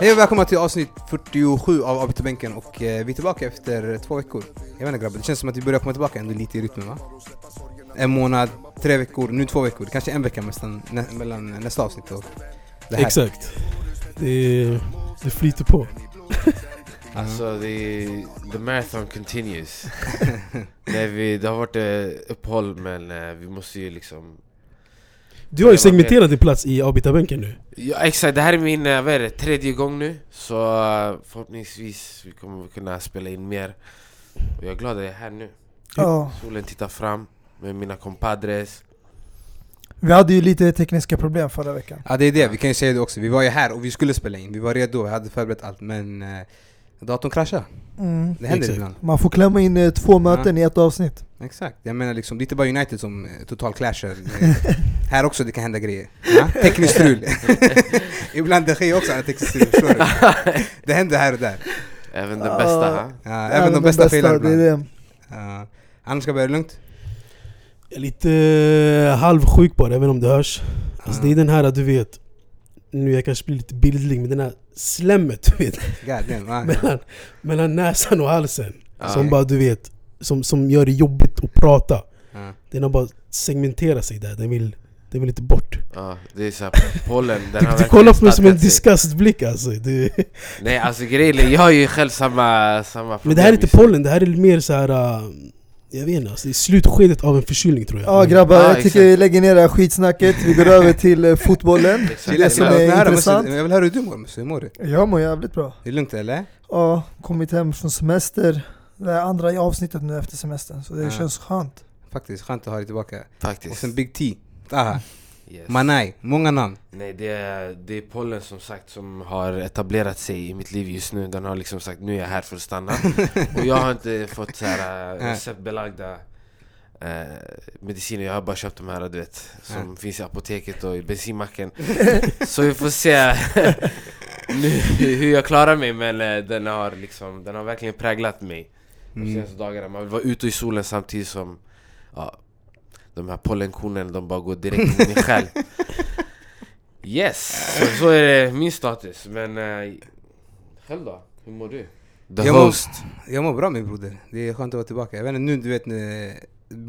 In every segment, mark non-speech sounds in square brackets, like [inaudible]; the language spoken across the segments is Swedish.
Hej och välkomna till avsnitt 47 av Avbytarbänken och eh, vi är tillbaka efter två veckor. Jag vet inte grabbar, det känns som att vi börjar komma tillbaka ändå lite i rytmen va? En månad, tre veckor, nu två veckor, kanske en vecka nästan, nä, mellan nästa avsnitt och det här. Exakt. Det, det flyter på. [laughs] Alltså det, the marathon continues. [laughs] Nej, vi, det har varit ett uppehåll men eh, vi måste ju liksom Du har ju segmenterat din plats i avbytarbänken nu. Ja exakt, det här är min eh, vad är det, tredje gång nu. Så eh, förhoppningsvis vi kommer kunna spela in mer. Och jag är glad att jag är här nu. Ja, Solen tittar fram med mina compadres. Vi hade ju lite tekniska problem förra veckan. Ja det är det, vi kan ju säga det också. Vi var ju här och vi skulle spela in, vi var redo, vi hade förberett allt men eh, datorn kraschade. Mm. Det händer Exakt. ibland. Man får klämma in eh, två möten i ett avsnitt. Exakt, jag menar liksom, det är inte bara United som eh, total clashar. Eh, [laughs] här också det kan hända grejer. Ja? Tekniskt strul. [laughs] Ibland det sker också tekniskt strul, förstår du? [laughs] Det händer här och där. Även den Ja. bästa ha? Ja, även, de bästa failar det är ibland. det. Ja. annars ska det vara lugnt. Jag är lite eh, halvsjuk bara, även om det hörs. Alltså Ja. det är den här, du vet... Nu jag kanske blir lite bildlig, men den här slemmet du vet, damn, ja. mellan, mellan näsan och halsen. Ja. Som bara du vet, som, som gör det jobbigt att prata. Ja. Den har bara segmenterat sig där, den vill, den vill inte bort. Ja, det är såhär pollen, den Du, [laughs] har du kollar på mig som en disgust-blick alltså. Du, Nej alltså grejen jag har ju själv samma, samma men det här är inte nu. pollen, det här är mer så här. äh, jag vet inte, alltså, det är slutskedet av en förkylning tror jag. Ja grabbar, Ja, jag tycker exakt. vi lägger ner det här skitsnacket. Vi går [laughs] över till eh, fotbollen. Det som Jag är höra, intressant. Jag vill höra hur du mår hur mår du? Jag mår jävligt bra. Det är lugnt eller? Ja, kommit hem från semester. Det är andra i avsnittet nu efter semestern, så det Ja. känns skönt. Faktiskt, skönt att ha dig tillbaka. Och Faktiskt sen Big T. Aha. Yes. Manai, många namn. Nej det är, det är pollen som sagt som har etablerat sig i mitt liv just nu Den har liksom sagt nu är jag här för att stanna [laughs] Och jag har inte fått så här äh, Ja. receptbelagda äh, mediciner Jag har bara köpt de här du vet Som finns i apoteket och i bensinmacken [laughs] Så vi får se [laughs] nu hur jag klarar mig Men äh, den har liksom, den har verkligen präglat mig De Mm. senaste dagarna Man vill vara ute i solen samtidigt som ja, De här pollenkornen de bara går direkt in i själ [laughs] Yes, så, så är det min status men uh, Själv då? Hur mår du? The Jag mår- host Jag mår bra min broder, det är skönt att vara tillbaka. Jag vet inte, nu du vet, när-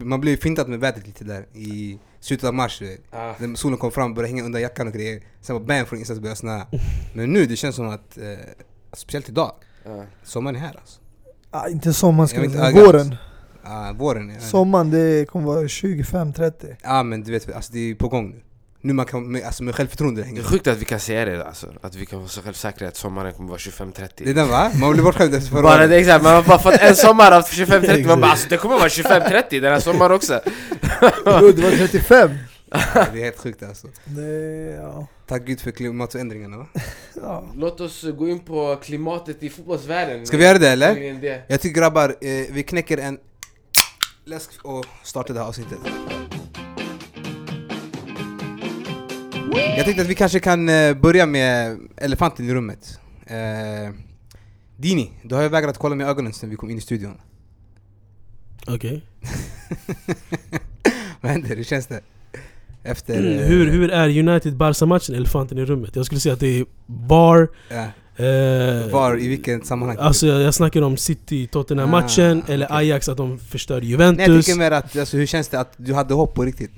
man blir fintad med vädret lite där i slutet av mars. ah, När solen kom fram, började hänga under jackan och grejer. Sen var bam från ingenstans började snöa. [laughs] Men nu, det känns som att, eh, speciellt idag, ah. sommaren är här alltså. Ah, inte sommaren ska Jag våren. Ah, våren, ja. Sommaren det kommer vara 25-30. Ja men du vet, alltså, det är på gång nu. Nu man kan, med, alltså med självförtroende Det hänger är sjukt att vi kan säga det alltså Att vi kan vara så självsäkra att sommaren kommer vara 25-30 Det är den va? Man blir bortskämd efter förra Bara året. det exakt, man har bara fått en sommar av 25-30 Man bara alltså det kommer vara 25-30 den här sommaren också Bro, det var 35! Ja, Det är helt sjukt alltså. Det, ja. Tack gud för klimatförändringarna va? [laughs] Ja. Låt oss gå in på klimatet i fotbollsvärlden Ska vi göra det eller? Jag tycker grabbar, eh, vi knäcker en läsk och startar det här avsnittet. Jag tänkte att vi kanske kan eh, börja med elefanten i rummet. Eh, Dini, du har ju vägrat kolla med ögonen sen vi kom in i studion. Okej. [laughs] Vad händer? Hur känns det? Efter... Mm, eh, hur, hur är United-Barca-matchen elefanten i rummet? Jag skulle säga att det är. Ja, Eh, var, i vilket sammanhang? Alltså jag, jag snackar om City-Tottenham-matchen, Ah, eller. Ajax att de förstör Nej, jag Juventus. tycker mer att, alltså, hur känns det att du hade hopp på riktigt?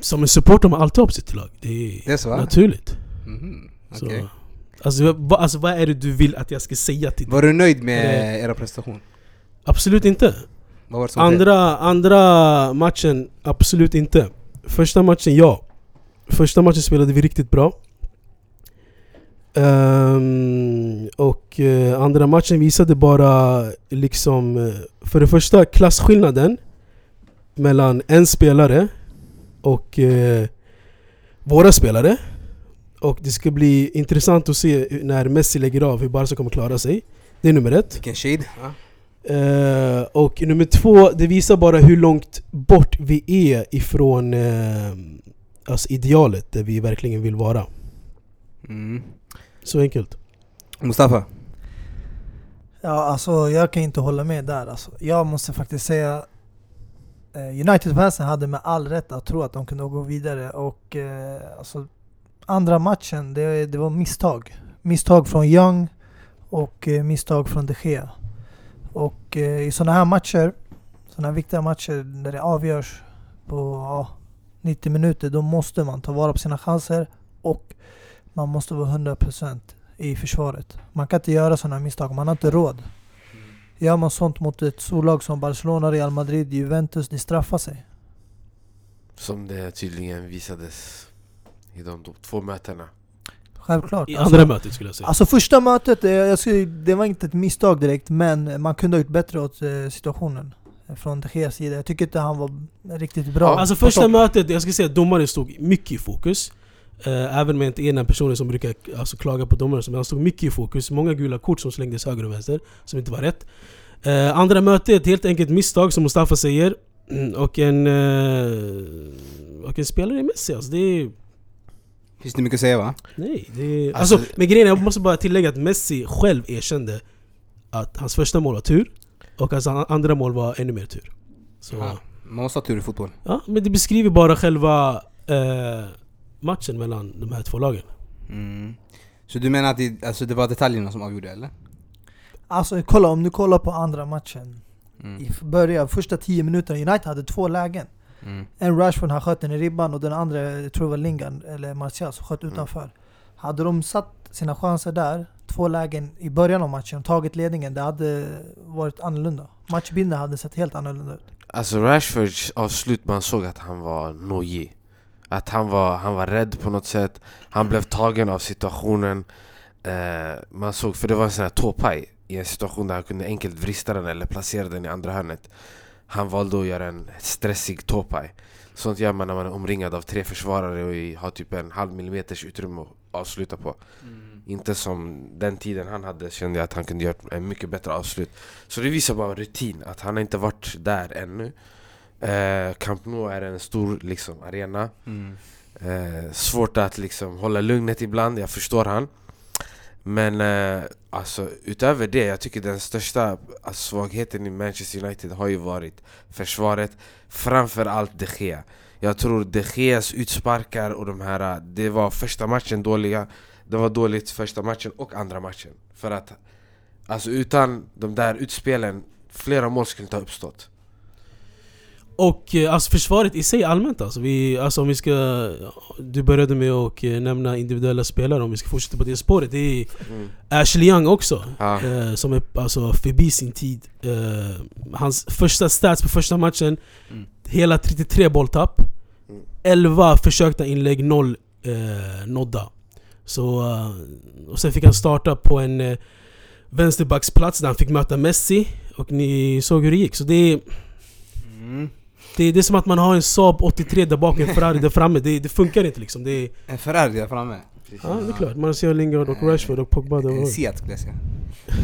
Som en supporter har man alltid hopp sitt lag. Det är, Det är så, va? naturligt. Mhm, Så, okej. alltså, vad, alltså vad är det du vill att jag ska säga till dig? Var du nöjd med Eh. era prestation? Absolut inte. Det? Andra, andra matchen, absolut inte. Första matchen, ja. Första matchen spelade vi riktigt bra. Ehm, och eh, andra matchen visade bara liksom, eh, för det första klasskillnaden mellan en spelare och eh, våra spelare. Och det ska bli intressant att se när Messi lägger av hur Barca kommer klara sig. Det är nummer ett. Vilken shade? Och nummer två, det visar bara hur långt bort vi är ifrån alltså idealet där vi verkligen vill vara. Mm. Så enkelt. Mustafa? Ja, alltså jag kan inte hålla med där. Alltså, jag måste faktiskt säga eh, United-fansen hade med all rätt att tro att de kunde gå vidare och eh, alltså, andra matchen, det, det var misstag. Misstag från Young och eh, misstag från De Gea. Och eh, i sådana här matcher, sådana här viktiga matcher där det avgörs på ja, 90 minuter, då måste man ta vara på sina chanser och man måste vara 100% i försvaret. Man kan inte göra sådana misstag, man har inte råd. Gör man sånt mot ett storlag som Barcelona, Real Madrid, Juventus, det straffar sig. Som det tydligen visades i de två mötena. Självklart. I Alltså- andra mötet skulle jag säga. Alltså första mötet, eh, jag skulle, det var inte ett misstag direkt, men man kunde ha gjort bättre åt eh, situationen. Från De Geas sida. Jag tycker inte han var riktigt bra. Ja, Alltså första mötet, jag ska säga att domaren stod mycket i fokus. Eh, även jag inte är den personen som brukar alltså, klaga på domaren, men han stod mycket i fokus. Många gula kort som slängdes höger och vänster, som inte var rätt. Eh, andra mötet, helt enkelt misstag som Mustafa säger. Mm, Och en... Eh, och en spelare i Messi alltså, det är... Finns det mycket att säga va? Nej, det är, alltså, Alltså- men grejen är, jag måste bara tillägga att Messi själv erkände att hans första mål var tur, och hans an- andra mål var ännu mer tur. Så, Ja. Man måste ha tur i fotboll. Ja, men det beskriver bara själva eh, matchen mellan de här två lagen. Mm. Så du menar att det, alltså det var detaljerna som avgjorde eller? Alltså kolla, om du kollar på andra matchen. Mm. I början, första 10 minuterna, United hade två lägen. Mm. En Rashford, han sköt den i ribban och den andra, jag tror det var Lingard, eller Martial, som sköt utanför. Hade de satt sina chanser där, två lägen i början av matchen, och tagit ledningen, det hade varit annorlunda. Matchbilden hade sett helt annorlunda ut. Alltså Rashfords avslut, man såg att han var nojig. Att han var, han var rädd på något sätt. Han blev tagen av situationen. Eh, man såg, för det var en sån här tåpaj i en situation där han kunde enkelt vrista den eller placera den i andra hörnet. Han valde att göra en stressig tåpaj. Sånt gör man när man är omringad av tre försvarare och har typ en halv millimeters utrymme att avsluta på. Inte som den tiden han hade kände jag att han kunde göra en mycket bättre avslut. Så det visar bara rutin, att han inte varit där ännu. Eh, Camp Nou är en stor liksom, arena. Mm. Eh, svårt att liksom hålla lugnet ibland, jag förstår han. Men eh, alltså, utöver det, jag tycker den största alltså, svagheten i Manchester United har ju varit försvaret. Framförallt De Gea. Jag tror De Geas utsparkar och de här, det var första matchen dåliga. Det var dåligt första matchen och andra matchen. För att alltså utan de där utspelen, flera mål skulle inte ha uppstått. Och eh, alltså försvaret i sig allmänt alltså, vi, alltså om vi ska... Du började med att eh, nämna individuella spelare, om vi ska fortsätta på det spåret. Det är Mm. Ashley Young också, Ja. eh, som är alltså förbi sin tid. Eh, hans första stats på första matchen, Mm. hela 33 bolltapp. Mm. 11 försökta inlägg, 0 eh, nådda. Så, eh, och sen fick han starta på en eh, vänsterbacksplats där han fick möta Messi. Och ni såg hur det gick. Så det är, Mm. Det, det är som att man har en Saab 83 där bak och en Ferrari där framme. Det, det funkar inte liksom. Det är, En Ferrari där framme. ja, det är klart. Martial, Lingard och Rashford och Pogba. Det En Seat skulle jag säga.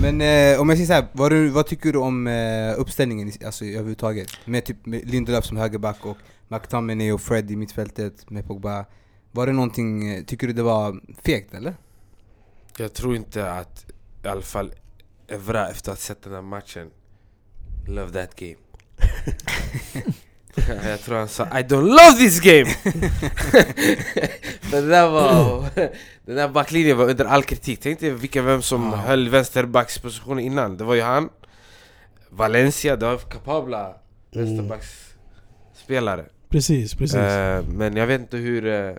Men eh, om jag säger såhär, vad, du- vad tycker du om eh, uppställningen alltså, överhuvudtaget? Med typ med Lindelöf som högerback och McTominay och Fred i mittfältet med Pogba. Var det någonting, eh, tycker du det var fegt eller? Jag tror inte att, i alla fall Evra efter att ha sett den här matchen Love that game [laughs] Jag tror han sa I don't love this game! [laughs] Men det där var, den där backlinjen var under all kritik Tänk dig vilka vem som Ja. höll vänsterbackspositionen innan Det var ju han Valencia, det var kapabla vänsterbacksspelare precis, precis. Eh, Men jag vet inte hur eh,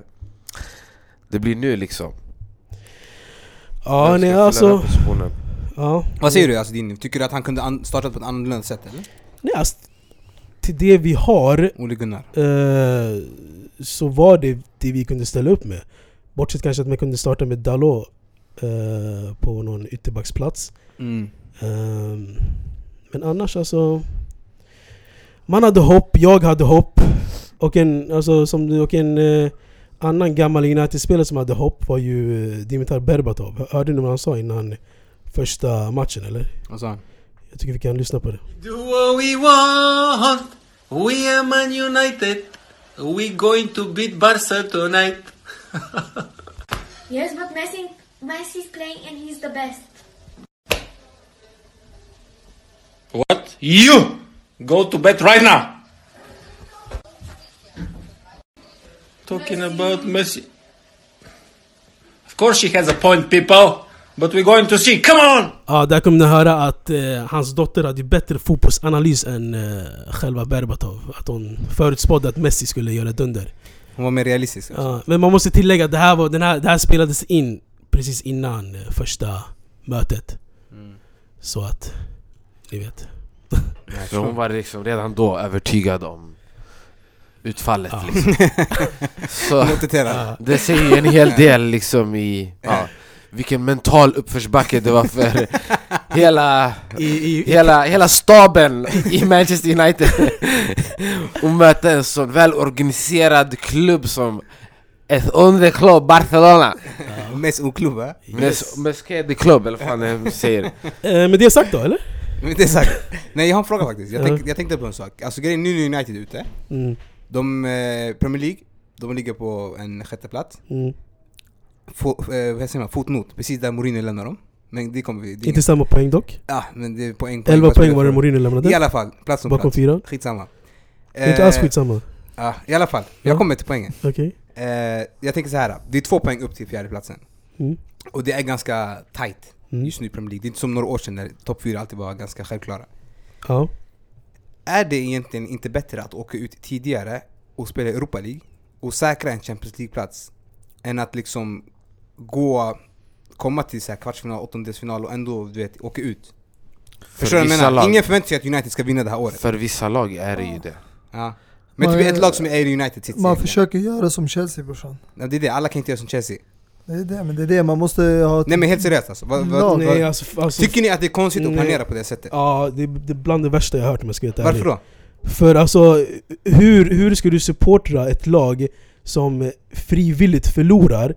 det blir nu liksom ja, nej alltså... Ja. Vad säger du alltså din, tycker du att han kunde startat på ett annorlunda sätt eller? Nej, alltså, till det vi har eh, så var det det vi kunde ställa upp med. Bortsett kanske att man kunde starta med Dalot eh, på någon ytterbacksplats. Mm. Ehm, men annars alltså... Man hade hopp, jag hade hopp. Och en, alltså, som, och en eh, annan gammal United-spelare som hade hopp var ju eh, Dimitar Berbatov. Hörde ni vad han sa innan första matchen eller? Vad sa han? Jag tycker vi kan lyssna på det. Do what we want. We are Man United. We going to beat Barca tonight. [laughs] Yes, but Messi, Messi's playing and he's the best. What? You! Go to bed right now! Talking about Messi. Of course she has a point, people. But we're going to see. Come on! Ja, där kommer ni höra att eh, hans dotter hade ju bättre fotbollsanalys än eh, själva Berbatov. Att hon förutspådde att Messi skulle göra ett under. Hon var mer realistisk. också. Ja, men man måste tillägga att det här, var, den här, det här spelades in precis innan eh, första mötet. Mm. Så att, ni vet. [laughs] Så hon var liksom redan då övertygad om utfallet Ja. liksom. [laughs] Så det säger en hel del liksom i ja, vilken mental uppförsbacke det var för [laughs] hela, I, i, hela, hela staben i Manchester United [laughs] och möta en sån välorganiserad klubb som ett underklubb Barcelona Mest oklubb va? Mes- Mesquede Club eller vad fan säger [laughs] eh, med det sagt då, eller? Men det är sagt. Nej jag har en fråga faktiskt. Jag, Ja. tänk, jag tänkte på en sak. Alltså grejen nu är United ute. Mm, De, eh, Premier League, de ligger på en sjätte plats. Fo, eh, vad säger man? Fotnot, precis där Mourinho lämnar dem. Men det kommer vi... Det Inte samma poäng dock. Ja, men det är poäng. 11 vad poäng spelar var det Mourinho I lämnade. alla fall, plats som Bakom plats. fyra. Skitsamma. Det är inte alls Eh, skitsamma. Ja, i alla fall. Ja. Jag kommer till poängen. Okej. Eh, jag tänker så här. Det är två poäng upp till fjärdeplatsen. Mm. Och det är ganska tight Mm. just nu i Premier League. Det är inte som några år sedan när topp fyra alltid var ganska självklara. Ja. Är det egentligen inte bättre att åka ut tidigare och spela Europa League och säkra en Champions League-plats än att liksom gå, komma till så här kvartsfinal, åttondelsfinal och ändå du vet, åka ut? Förstår du vad jag vissa menar? lag- Ingen förväntar sig att United ska vinna det här året. För vissa lag är det ju det Ja. Men Man- typ ett lag som är United sitter Man försöker göra som Chelsea brorsan. Ja, det är det, alla kan inte göra som Chelsea. Det är det, men det är det, man måste ha... Nej men helt seriöst alltså. Vad, vad, vad, Nej, alltså, alltså, tycker ni att det är konstigt att Nej. planera på det sättet? Ja, det är, det är bland det värsta jag har hört om jag ska vara helt ärlig. Varför då? För alltså, hur, hur ska du supportra ett lag som frivilligt förlorar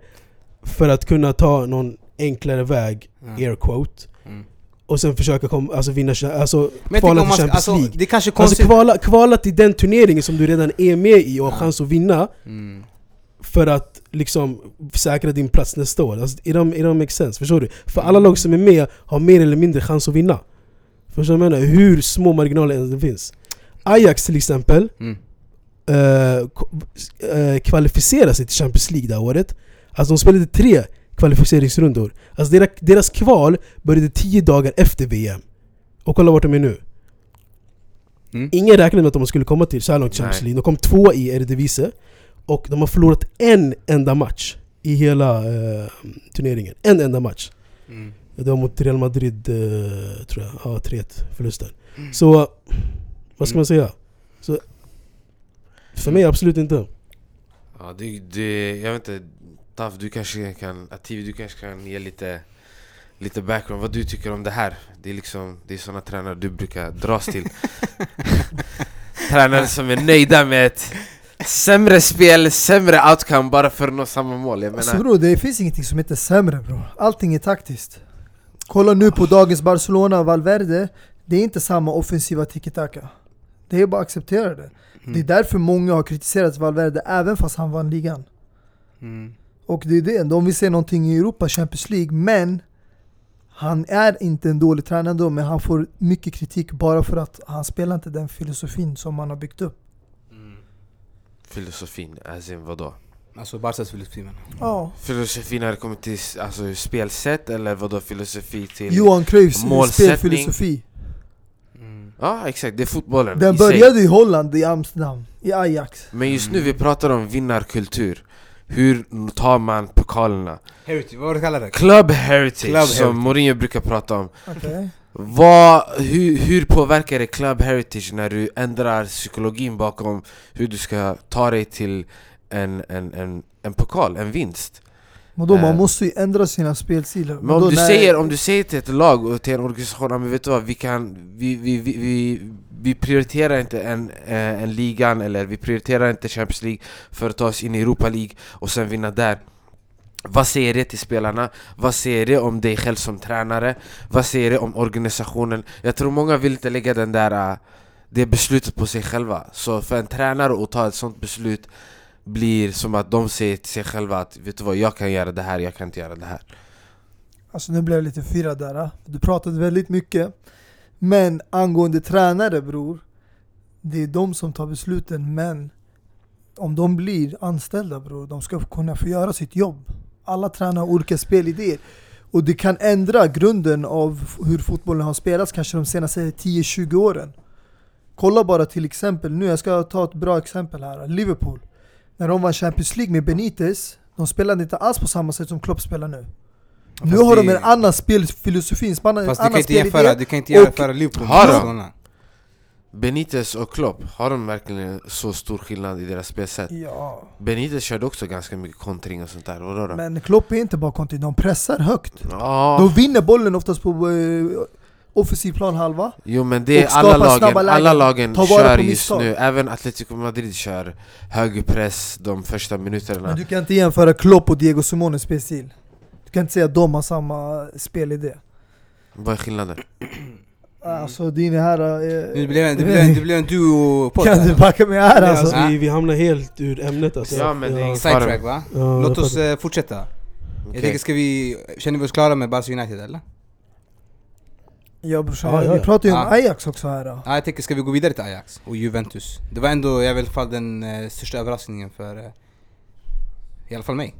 för att kunna ta någon enklare väg, Ja. air quote, Mm. och sen försöka kom, alltså vinna, alltså Men kvala till man Champions alltså, League? det kanske Alltså kvala, kvala till den turneringen som du redan är med i och har Ja. chans att vinna Mm. för att liksom säkra din plats nästa år. Alltså, it, don't, it don't make sense, förstår du? För alla Mm. lag som är med har mer eller mindre chans att vinna. Förstår du vad jag menar? Hur små marginaler det finns. Ajax till exempel Mm. eh, eh, kvalificerade sig till Champions League det här året. Alltså de spelade tre kvalificeringsrundor. Alltså deras, deras kval började tio dagar efter VM. Och kolla vart de är nu. Mm. Ingen räknade med att de skulle komma till så här långt Champions. League. De kom två i Eredivisie. Och de har förlorat en enda match i hela eh, turneringen. En enda match. Mm. Det var mot Real Madrid, eh, tror jag. Ja, 3-1 förlusten. Mm. Så, vad ska man säga? Så, för mig absolut inte. Ja, det, det, jag vet inte, Taf du kanske kan, Ativi du kanske kan ge lite Lite background, vad du tycker om det här? Det är liksom, det är såna tränare du brukar dras till [laughs] Tränare som är nöjda med ett sämre spel, sämre outcome bara för att nå samma mål Jag Alltså menar, bror, det finns ingenting som heter sämre bror. Allting är taktiskt. Kolla nu på dagens Barcelona, Valverde. Det är inte samma offensiva tiki-taka. Det är bara att acceptera det. Mm. Det är därför många har kritiserat Valverde även fast han vann ligan. Mm. Och det är det, de vill se någonting i Europa, Champions League, men han är inte en dålig tränare då, men han får mycket kritik bara för att han spelar inte den filosofin som man har byggt upp. filosofin, as in vadå? Alltså Barcas filosofi men. Ja. Filosofi när det kommer till alltså, spelsätt eller vadå filosofi till... Johan Cruyffs Målsättning. spelfilosofi. Mm. Ja exakt, det är fotbollen Den i sig. började i Holland, i Amsterdam, i Ajax. Men just nu vi pratar om vinnarkultur Hur tar man pokalerna? Heritage, vad var det du kallade det? Club heritage, Club som heritage. Mourinho brukar prata om Okej. Vad, hur, hur påverkar det club heritage när du ändrar psykologin bakom hur du ska ta dig till en, en, en, en pokal, en vinst? Och då, man Eh. måste ju ändra sina spelstilar. Men om du, säger, om du säger till ett lag och till en organisation, "Ja, men vet du vad, vi, kan, vi, vi, vi, vi, prioriterar inte en, eh, en ligan eller vi prioriterar inte Champions League för att ta oss in i Europa League och sen vinna där vad säger det till spelarna? Vad säger det om dig själv som tränare? Vad säger det om organisationen? Jag tror många vill inte lägga den där, äh, det beslutet på sig själva Så för en tränare att ta ett sånt beslut blir som att de säger till sig själva att Vet du vad, jag kan göra det här, jag kan inte göra det här Alltså nu blev jag lite förvirrad där. Ah. Du pratade väldigt mycket. Men angående tränare bror, det är de som tar besluten men om de blir anställda bror, de ska kunna få göra sitt jobb. Alla tränare har olika spelidéer. Och det kan ändra grunden av hur fotbollen har spelats kanske de senaste 10-20 åren. Kolla bara till exempel nu, jag ska ta ett bra exempel här. Liverpool. När de vann Champions League med Benitez, de spelade inte alls på samma sätt som Klopp spelar nu. nu Fast har de det- en annan spelfilosofi, en annan Fast du kan inte jämföra, du kan inte och- jämföra Liverpool Har med de? Barcelona. Benitez och Klopp, har de verkligen så stor skillnad i deras spelsätt? Ja, Benitez körde också ganska mycket kontring och sånt där, vadå då? men Klopp är inte bara kontinuerligt, de pressar högt. Ja, De vinner bollen oftast på eh, offensiv planhalva. jo men det är alla lagen, lägen. alla lagen kör på just nu, även Atletico Madrid kör hög press de första minuterna Men du kan inte jämföra Klopp och Diego Simones spelstil. Du kan inte säga att de har samma spelidé. Vad är skillnaden? [clears throat] Alltså din här... Det Eh, blev en, det blev en, det blev en duo-podd kan du backa mig här alltså? alltså, vi, vi hamnar helt ur ämnet alltså. Ja, men det är Sidetrack va? ja, Låt oss eh, fortsätta. Jag tänker, ska vi... Känner vi oss klara med Barca United eller? Ja brorsan, Ja, ja, vi pratar ju om Ja. Ajax också här. då. Ja, jag tänker, ska vi gå vidare till Ajax och Juventus? Det var ändå i alla fall den eh, största överraskningen för... Eh, I alla fall mig.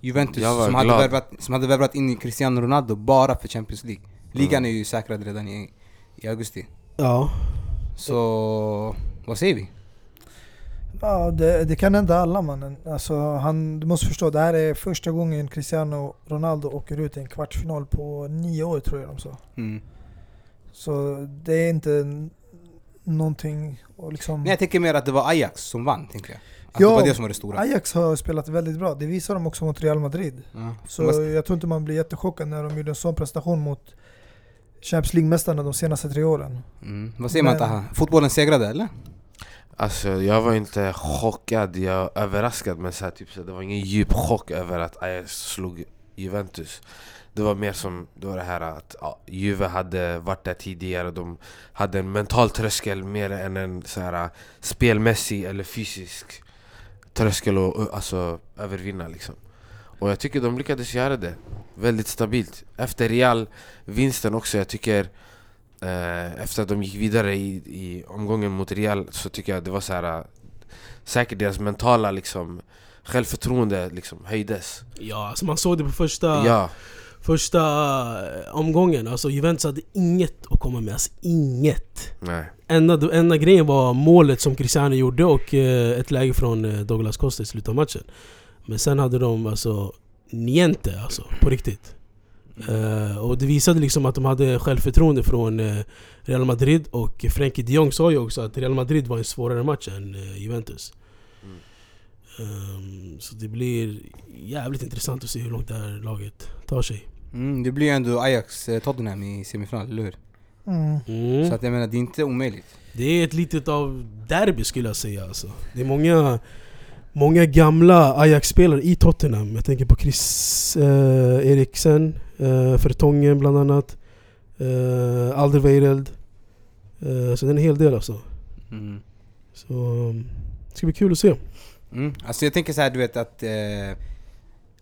Juventus som hade, värvat, som hade värvat in Cristiano Ronaldo bara för Champions League. Ligan är ju säkrad redan i, i augusti. Ja, Så... Vad säger vi? Ja, det, det kan hända alla mannen. Alltså, han, du måste förstå, det här är första gången Cristiano Ronaldo åker ut i en kvartsfinal på nio år tror jag de sa. Mm. Så det är inte någonting och liksom... Nej jag tänker mer att det var Ajax som vann, tänker jag. Att Ja, det var det som var det stora. Ajax har spelat väldigt bra, det visar de också mot Real Madrid. Ja. Så Vad- jag tror inte man blir jättechockad när de gjorde en sån prestation mot Champions League-mästarna de senaste tre åren. Mm. Vad säger man? Men- Taha? Fotbollen segrade eller? Alltså jag var inte chockad, jag var överraskad men så här, typ, så här, det var ingen djup chock över att Ajax slog Juventus. Det var mer som det, var det här att ja, Juve hade varit där tidigare, de hade en mental tröskel mer än en så här, spelmässig eller fysisk tröskel att alltså, övervinna liksom. Och jag tycker de lyckades göra det väldigt stabilt. Efter Real-vinsten också, jag tycker efter att de gick vidare i, i omgången mot Real så tycker jag det var så här eh, Säkert deras mentala liksom självförtroende liksom höjdes ja alltså man såg det på första, Ja, första eh, omgången. Alltså Juventus hade inget att komma med, alltså inget. nej Enda, enda grejen var målet som Cristiano gjorde och eh, ett läge från eh, Douglas Costa i slutet av matchen. Men sen hade de alltså niente alltså, på riktigt. Eh, och det visade liksom att de hade självförtroende från eh, Real Madrid och Frenkie de Jong sa ju också att Real Madrid var en svårare match än eh, Juventus. Mm. Ehm, så det blir jävligt intressant att se hur långt det här laget tar sig. Mm, det blir ju ändå Ajax-Tottenham i semifinal, eller hur? Mm. Mm. Så att jag menar, det är inte omöjligt. Det är ett litet av derby skulle jag säga alltså. Det är många, många gamla Ajax-spelare i Tottenham. Jag tänker på Chris eh, Eriksen, eh, Vertongen bland annat. Eh, Alderweireld. Eh, så det är en hel del alltså. Mm. Så um, det ska bli kul att se. Mm. Alltså jag tänker så här, du vet att... Eh,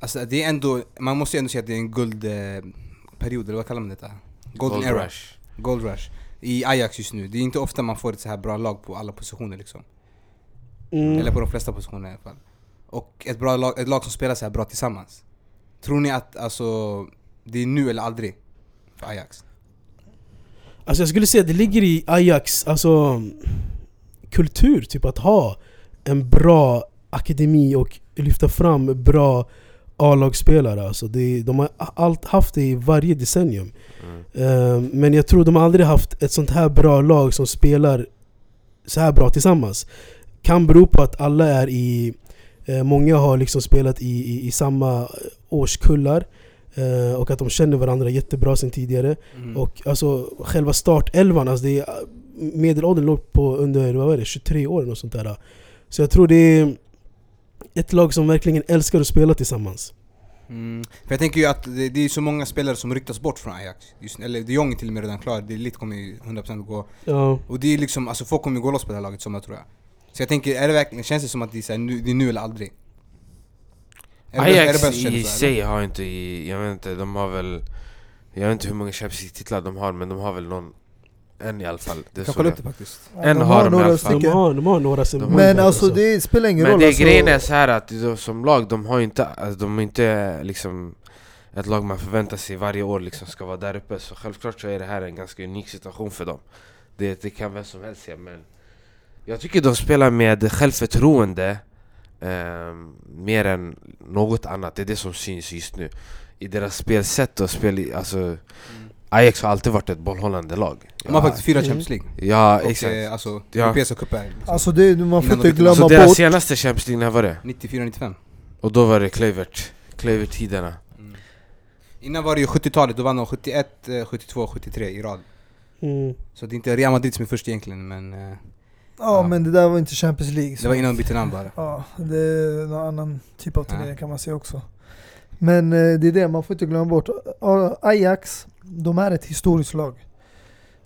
alltså det är ändå, man måste ju ändå säga att det är en guldperiod, period, eller vad kallar man detta? Golden Gold era. rush Gold rush. I Ajax just nu. Det är inte ofta man får ett så här bra lag på alla positioner liksom. Mm. Eller på de flesta positioner i alla fall. Och ett, bra lag, ett lag som spelar så här bra tillsammans. Tror ni att alltså, det är nu eller aldrig för Ajax? Alltså jag skulle säga att det ligger i Ajax alltså, kultur, typ att ha en bra akademi och lyfta fram bra A-lagsspelare. Alltså det, de har allt haft det i varje decennium. mm. Eh, men jag tror de har aldrig haft ett sånt här bra lag som spelar så här bra tillsammans. Kan bero på att alla är i... eh, många har liksom spelat i, i, i samma årskullar. Eh, och att de känner varandra jättebra sen tidigare. Mm. Och alltså själva startelvan, alltså det är, medelåldern låg på under vad var det, 23 år och sånt där. Så jag tror det är ett lag som verkligen älskar att spela tillsammans. Mm. För jag tänker ju att det, det är så många spelare som ryktas bort från Ajax. Just, eller de Jong är till och med redan klar, det lite kommer ju 100% gå. Ja, Och det är liksom, alltså folk kommer gå loss på det här laget som jag tror jag. Så jag tänker, är det verkligen, känns det som att det är, så här, nu, det är nu eller aldrig? Är det- Ajax bäst i det, sig har inte, i, jag vet inte, de har väl Jag vet inte hur många Champions League-titlar de har men de har väl någon En i alla fall. Det kan kolla upp det faktiskt. En de har de i några alla fall. De har, de har några sen De har Men målvakt, alltså det spelar ingen Men roll. det alltså, grejen är så här att de, som lag, de har ju inte, alltså, de är inte liksom ett lag man förväntar sig varje år liksom ska vara där uppe Så självklart så är det här en ganska unik situation för dem Det, det kan vem som helst säga men Jag tycker de spelar med självförtroende ehm, Mer än något annat, det är det som syns just nu I deras spelsätt och spel, alltså Ajax har alltid varit ett bollhållande lag De har faktiskt fyra Mm. Champions League. Ja Och exakt eh, alltså Ja. europeiska cuper. Liksom. Alltså det, man får inte glömma Så deras bort... senaste Champions League, när var det? 94-95. Och då var det Kluivert, Kluivert-tiderna Mm. Innan var det ju 70-talet, då vann de 71, eh, 72, 73 i rad. Mm. Så det är inte Real Madrid som är först egentligen, men eh, Ja men det där var inte Champions League. det var innan de bytte namn bara. Ja, det är en annan typ av Ja. turnering kan man säga också. Men eh, det är det, man får inte glömma bort. Ja, Ajax, de är ett historiskt lag.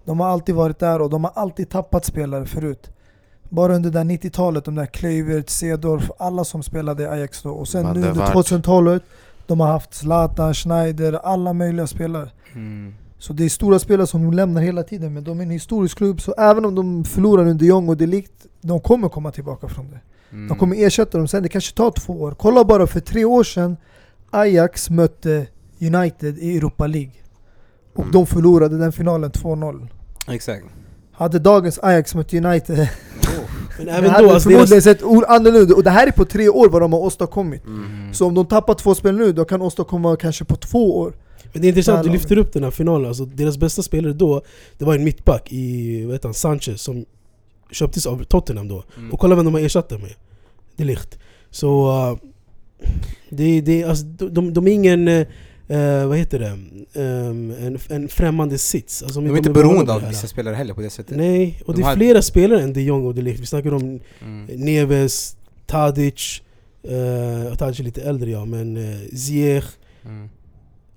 De har alltid varit där och de har alltid tappat spelare förut. Bara under det där 90-talet, de där Kluivert, Cedorf, alla som spelade i Ajax då. Och sen nu der under Waart. 2000-talet, de har haft Zlatan, Schneider, alla möjliga spelare. Mm. Så det är stora spelare som de lämnar hela tiden, men de är en historisk klubb. Så även om de förlorar under Jong och Delikt, de kommer komma tillbaka från det. Mm. De kommer ersätta dem sen, det kanske tar två år. Kolla bara för tre år sedan, Ajax mötte United i Europa League. Och Mm. de förlorade den finalen 2-0. Exakt. Hade dagens Ajax mött United, [laughs] Men det även hade då, alltså förmodligen deras, sett annorlunda. Och det här är på tre år vad de har åstadkommit. mm. Så om de tappar två spel nu, de kan åstadkomma kanske på två år. Men det är intressant att du lyfter upp den här finalen, alltså deras bästa spelare då, det var en mittback i, vad heter han, Sanchez som köptes av Tottenham då. Mm. Och kolla vem de har ersatt det med. Det är likt. Så... Uh, det, det, alltså, de, de, de är ingen... eh, vad heter det? Ehm, en, en främmande sits. Alltså, De är inte beroende av vissa spelare heller på det sättet. Nej, och De det är har- flera spelare än de Jong och de Ligt. Vi snackar om Mm. Neves, Tadic, uh, Tadic är lite äldre ja, men uh, Ziyech Mm.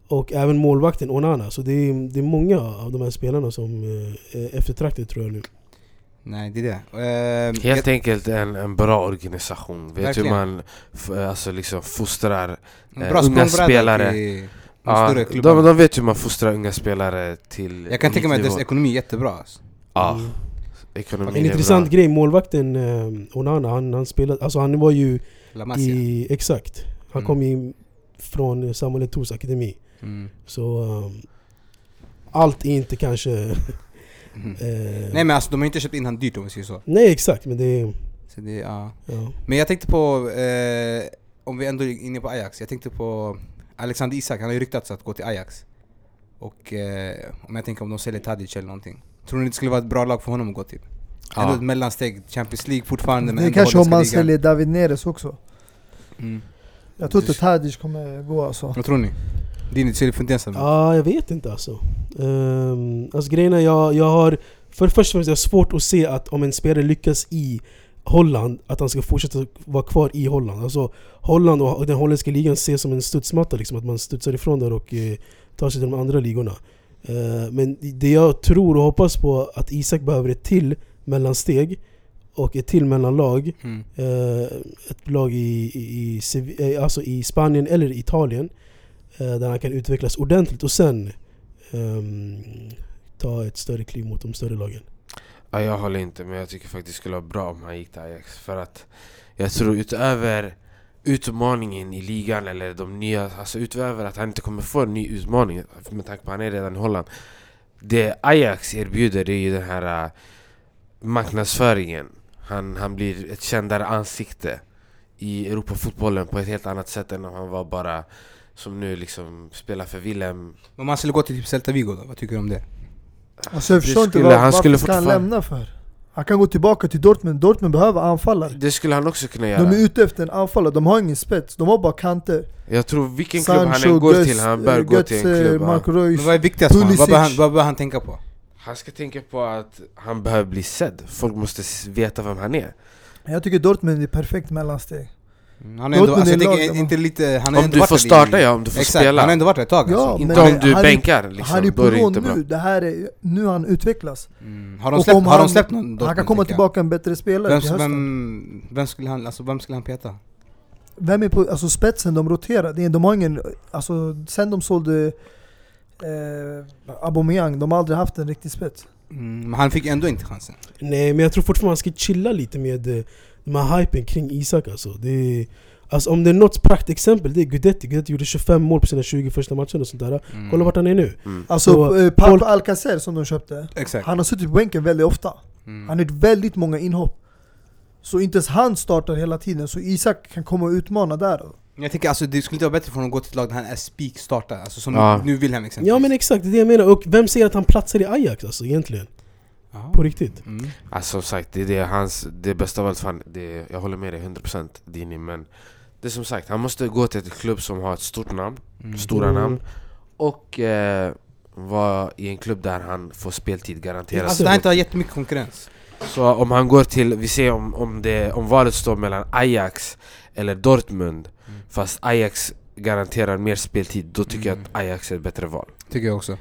Och även målvakten Onana. Så det är, det är många av de här spelarna som eh, är eftertraktade tror jag nu. Nej, det är det. Ehm, Helt jag- enkelt en, en bra organisation, vet Verkligen. hur man f- alltså liksom fostrar eh, bra unga spelare. till de Ja, de, de vet hur man fostrar unga spelare till Jag kan tänka mig att deras ekonomi är jättebra. Alltså. Ja, Mm. ekonomin En intressant bra. grej, målvakten eh, Onana, han, han spelade, alltså han var ju i, exakt, han Mm. kom ju från Samuel Eto'os akademi. Mm. Så um, allt är inte kanske... [laughs] Mhm. Eh, Nej men alltså de har inte köpt in han dyrt om vi säger så. nej exakt, men det är... så det, ja. Ja. Men jag tänkte på, eh, om vi ändå är inne på Ajax, jag tänkte på Alexander Isak, han har ju ryktats att gå till Ajax. Och eh, om jag tänker om de säljer Tadic eller någonting. Tror ni det skulle vara ett bra lag för honom att gå till? Ändå Ja. ett mellansteg, Champions League fortfarande men Det är ändå kanske om man ligan. säljer David Neres också. Mm. Jag tror inte Tadic kommer gå alltså. Vad tror ni? Din fundersam ut. Ja, jag vet inte alltså. Um, alltså grejen är, jag, jag har... För det första jag har svårt att se att om en spelare lyckas i Holland, att han ska fortsätta vara kvar i Holland. Alltså Holland och den holländska ligan ses som en studsmatta, liksom, att man studsar ifrån där och eh, tar sig till de andra ligorna. Eh, men det jag tror och hoppas på att Isak behöver ett till mellansteg och ett till mellanlag. Mm. Eh, ett lag i, i, i, eh, alltså i Spanien eller Italien Eh, där han kan utvecklas ordentligt och sen um, ta ett större kliv mot de större lagen. Ja, jag håller inte, men jag tycker faktiskt det skulle vara bra om han gick till Ajax För att jag tror utöver utmaningen i ligan eller de nya, alltså utöver att han inte kommer få en ny utmaning med tanke på att han är redan i Holland Det Ajax erbjuder det är ju den här äh, marknadsföringen han, han blir ett kändare ansikte i Europafotbollen på ett helt annat sätt än om han var bara som nu liksom spelar för Willem Om man skulle gå till typ Celta Vigo då, vad tycker du om det? Alltså jag förstår inte skulle- vad, han varför skulle ska han lämna för? Han kan gå tillbaka till Dortmund, Dortmund behöver anfallare. Det skulle han också kunna göra De är ute efter en anfallare, de har ingen spets, de har bara kanter. Jag tror vilken klubb han än går till, han bör gå till en klubb. Marco Reus. Men vad är viktigast för honom? Vad bör han, vad bör han tänka på? Han ska tänka på att han behöver bli sedd, folk måste veta vem han är Jag tycker Dortmund är perfekt mellansteg. Mm, Han är ändå, alltså, jag är inte lite, han har Om ändå du får starta ja, om du får Exakt, spela han har ändå varit där ett tag Ja, alltså. Inte om du han är- bänkar liksom, han är då på är det lån inte bra nu, det här är, nu har han utvecklats. Mm. Har de släppt, har de han- släppt någon Han kan komma tillbaka en bättre spelare Vem, till hösten. vem, vem, skulle han, alltså, vem skulle han peta? Vem är på, alltså spetsen, de roterar. Är- De har ingen, alltså sen de sålde eh, Aubameyang, de har aldrig haft en riktig spets. Mm, men han fick ändå inte chansen. Nej men jag tror fortfarande man ska chilla lite med de här hypen kring Isak alltså. Det är, alltså om det är något praktexempel, det är Guidetti. Guidetti gjorde 25 mål på sina 20 första matcher och sånt där. Mm. Kolla vart han är nu. Mm. Alltså Så, eh, folk- Alcacer som de köpte, Exakt. han har suttit på bänken väldigt ofta. Mm. Han har gjort väldigt många inhopp. Så inte ens han startar hela tiden, så Isak kan komma och utmana där. Jag tänker alltså det skulle inte vara bättre för honom att gå till ett lag där han är spik startar, alltså som Ja. nu Wilhelm exempelvis. Ja men exakt, det är det jag menar. Och vem säger att han platsar i Ajax alltså egentligen? Jaha. På riktigt. Mm. Alltså som sagt, det är det hans, det bästa av allt fan, det, jag håller med dig 100% Dini men Det är som sagt, han måste gå till ett klubb som har ett stort namn, Mm. stora Mm. namn Och eh, vara i en klubb där han får speltid garanterat Alltså det här inte har jättemycket konkurrens. Så om han går till, vi ser om, om, det, om valet står mellan Ajax eller Dortmund Mm. Fast Ajax garanterar mer speltid, då tycker jag Mm. att Ajax är ett bättre val Tycker jag också.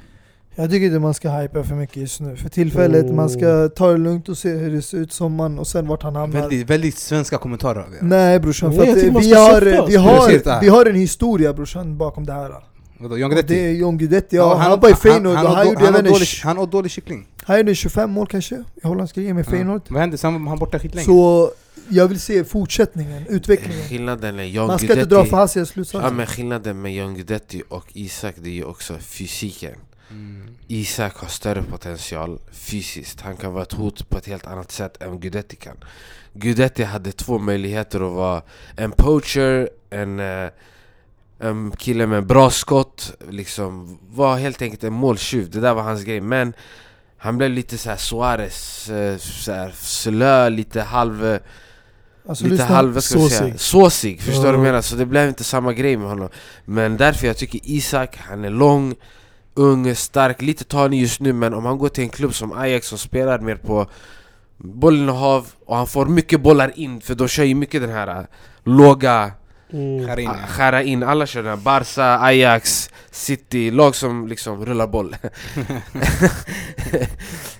Jag tycker inte man ska hypa för mycket just nu. För tillfället, Oh. man ska ta det lugnt och se hur det ser ut sommaren och sen vart han hamnar. Väldigt, väldigt svenska kommentarer av er. Nej brorsan, Nej, för jag att vi har, vi, har, vi har en historia brorsan bakom det här. Vadå, John Och det Guidetti? är John Guidetti, ja, han, var i Feyenoord har han då- gjorde, vet dålig, han har dålig kyckling. han gjorde 25 mål kanske i holländska ligan med Feyenoord. Ja. Vad hände? Sen var han borta skitlänge. Så jag vill se fortsättningen, utvecklingen. Skillnaden är John Man ska inte dra för hastiga slutsatser. Ja men skillnaden med John Guidetti och Isak det är ju också fysiken Mm. Isak har större potential fysiskt Han kan vara ett hot på ett helt annat sätt än Guidetti kan Guidetti hade två möjligheter att vara en poacher, en, eh, en kille med bra skott Liksom var helt enkelt en måltjuv, det där var hans grej Men han blev lite så här Suarez, eh, så här slö, lite halv... eh, Alltså, lite halv, vi säga, Såsig. såsig, förstår du vad Ja. jag menar? Så det blev inte samma grej med honom Men därför jag tycker Isak, han är lång, ung, stark, lite tanig just nu Men om han går till en klubb som Ajax som spelar mer på bollinnehav Och han får mycket bollar in, för de kör ju mycket den här äh, låga Mm. Ah, Skära in, alla kör den här Barca, Ajax, City, lag som liksom rullar boll [laughs]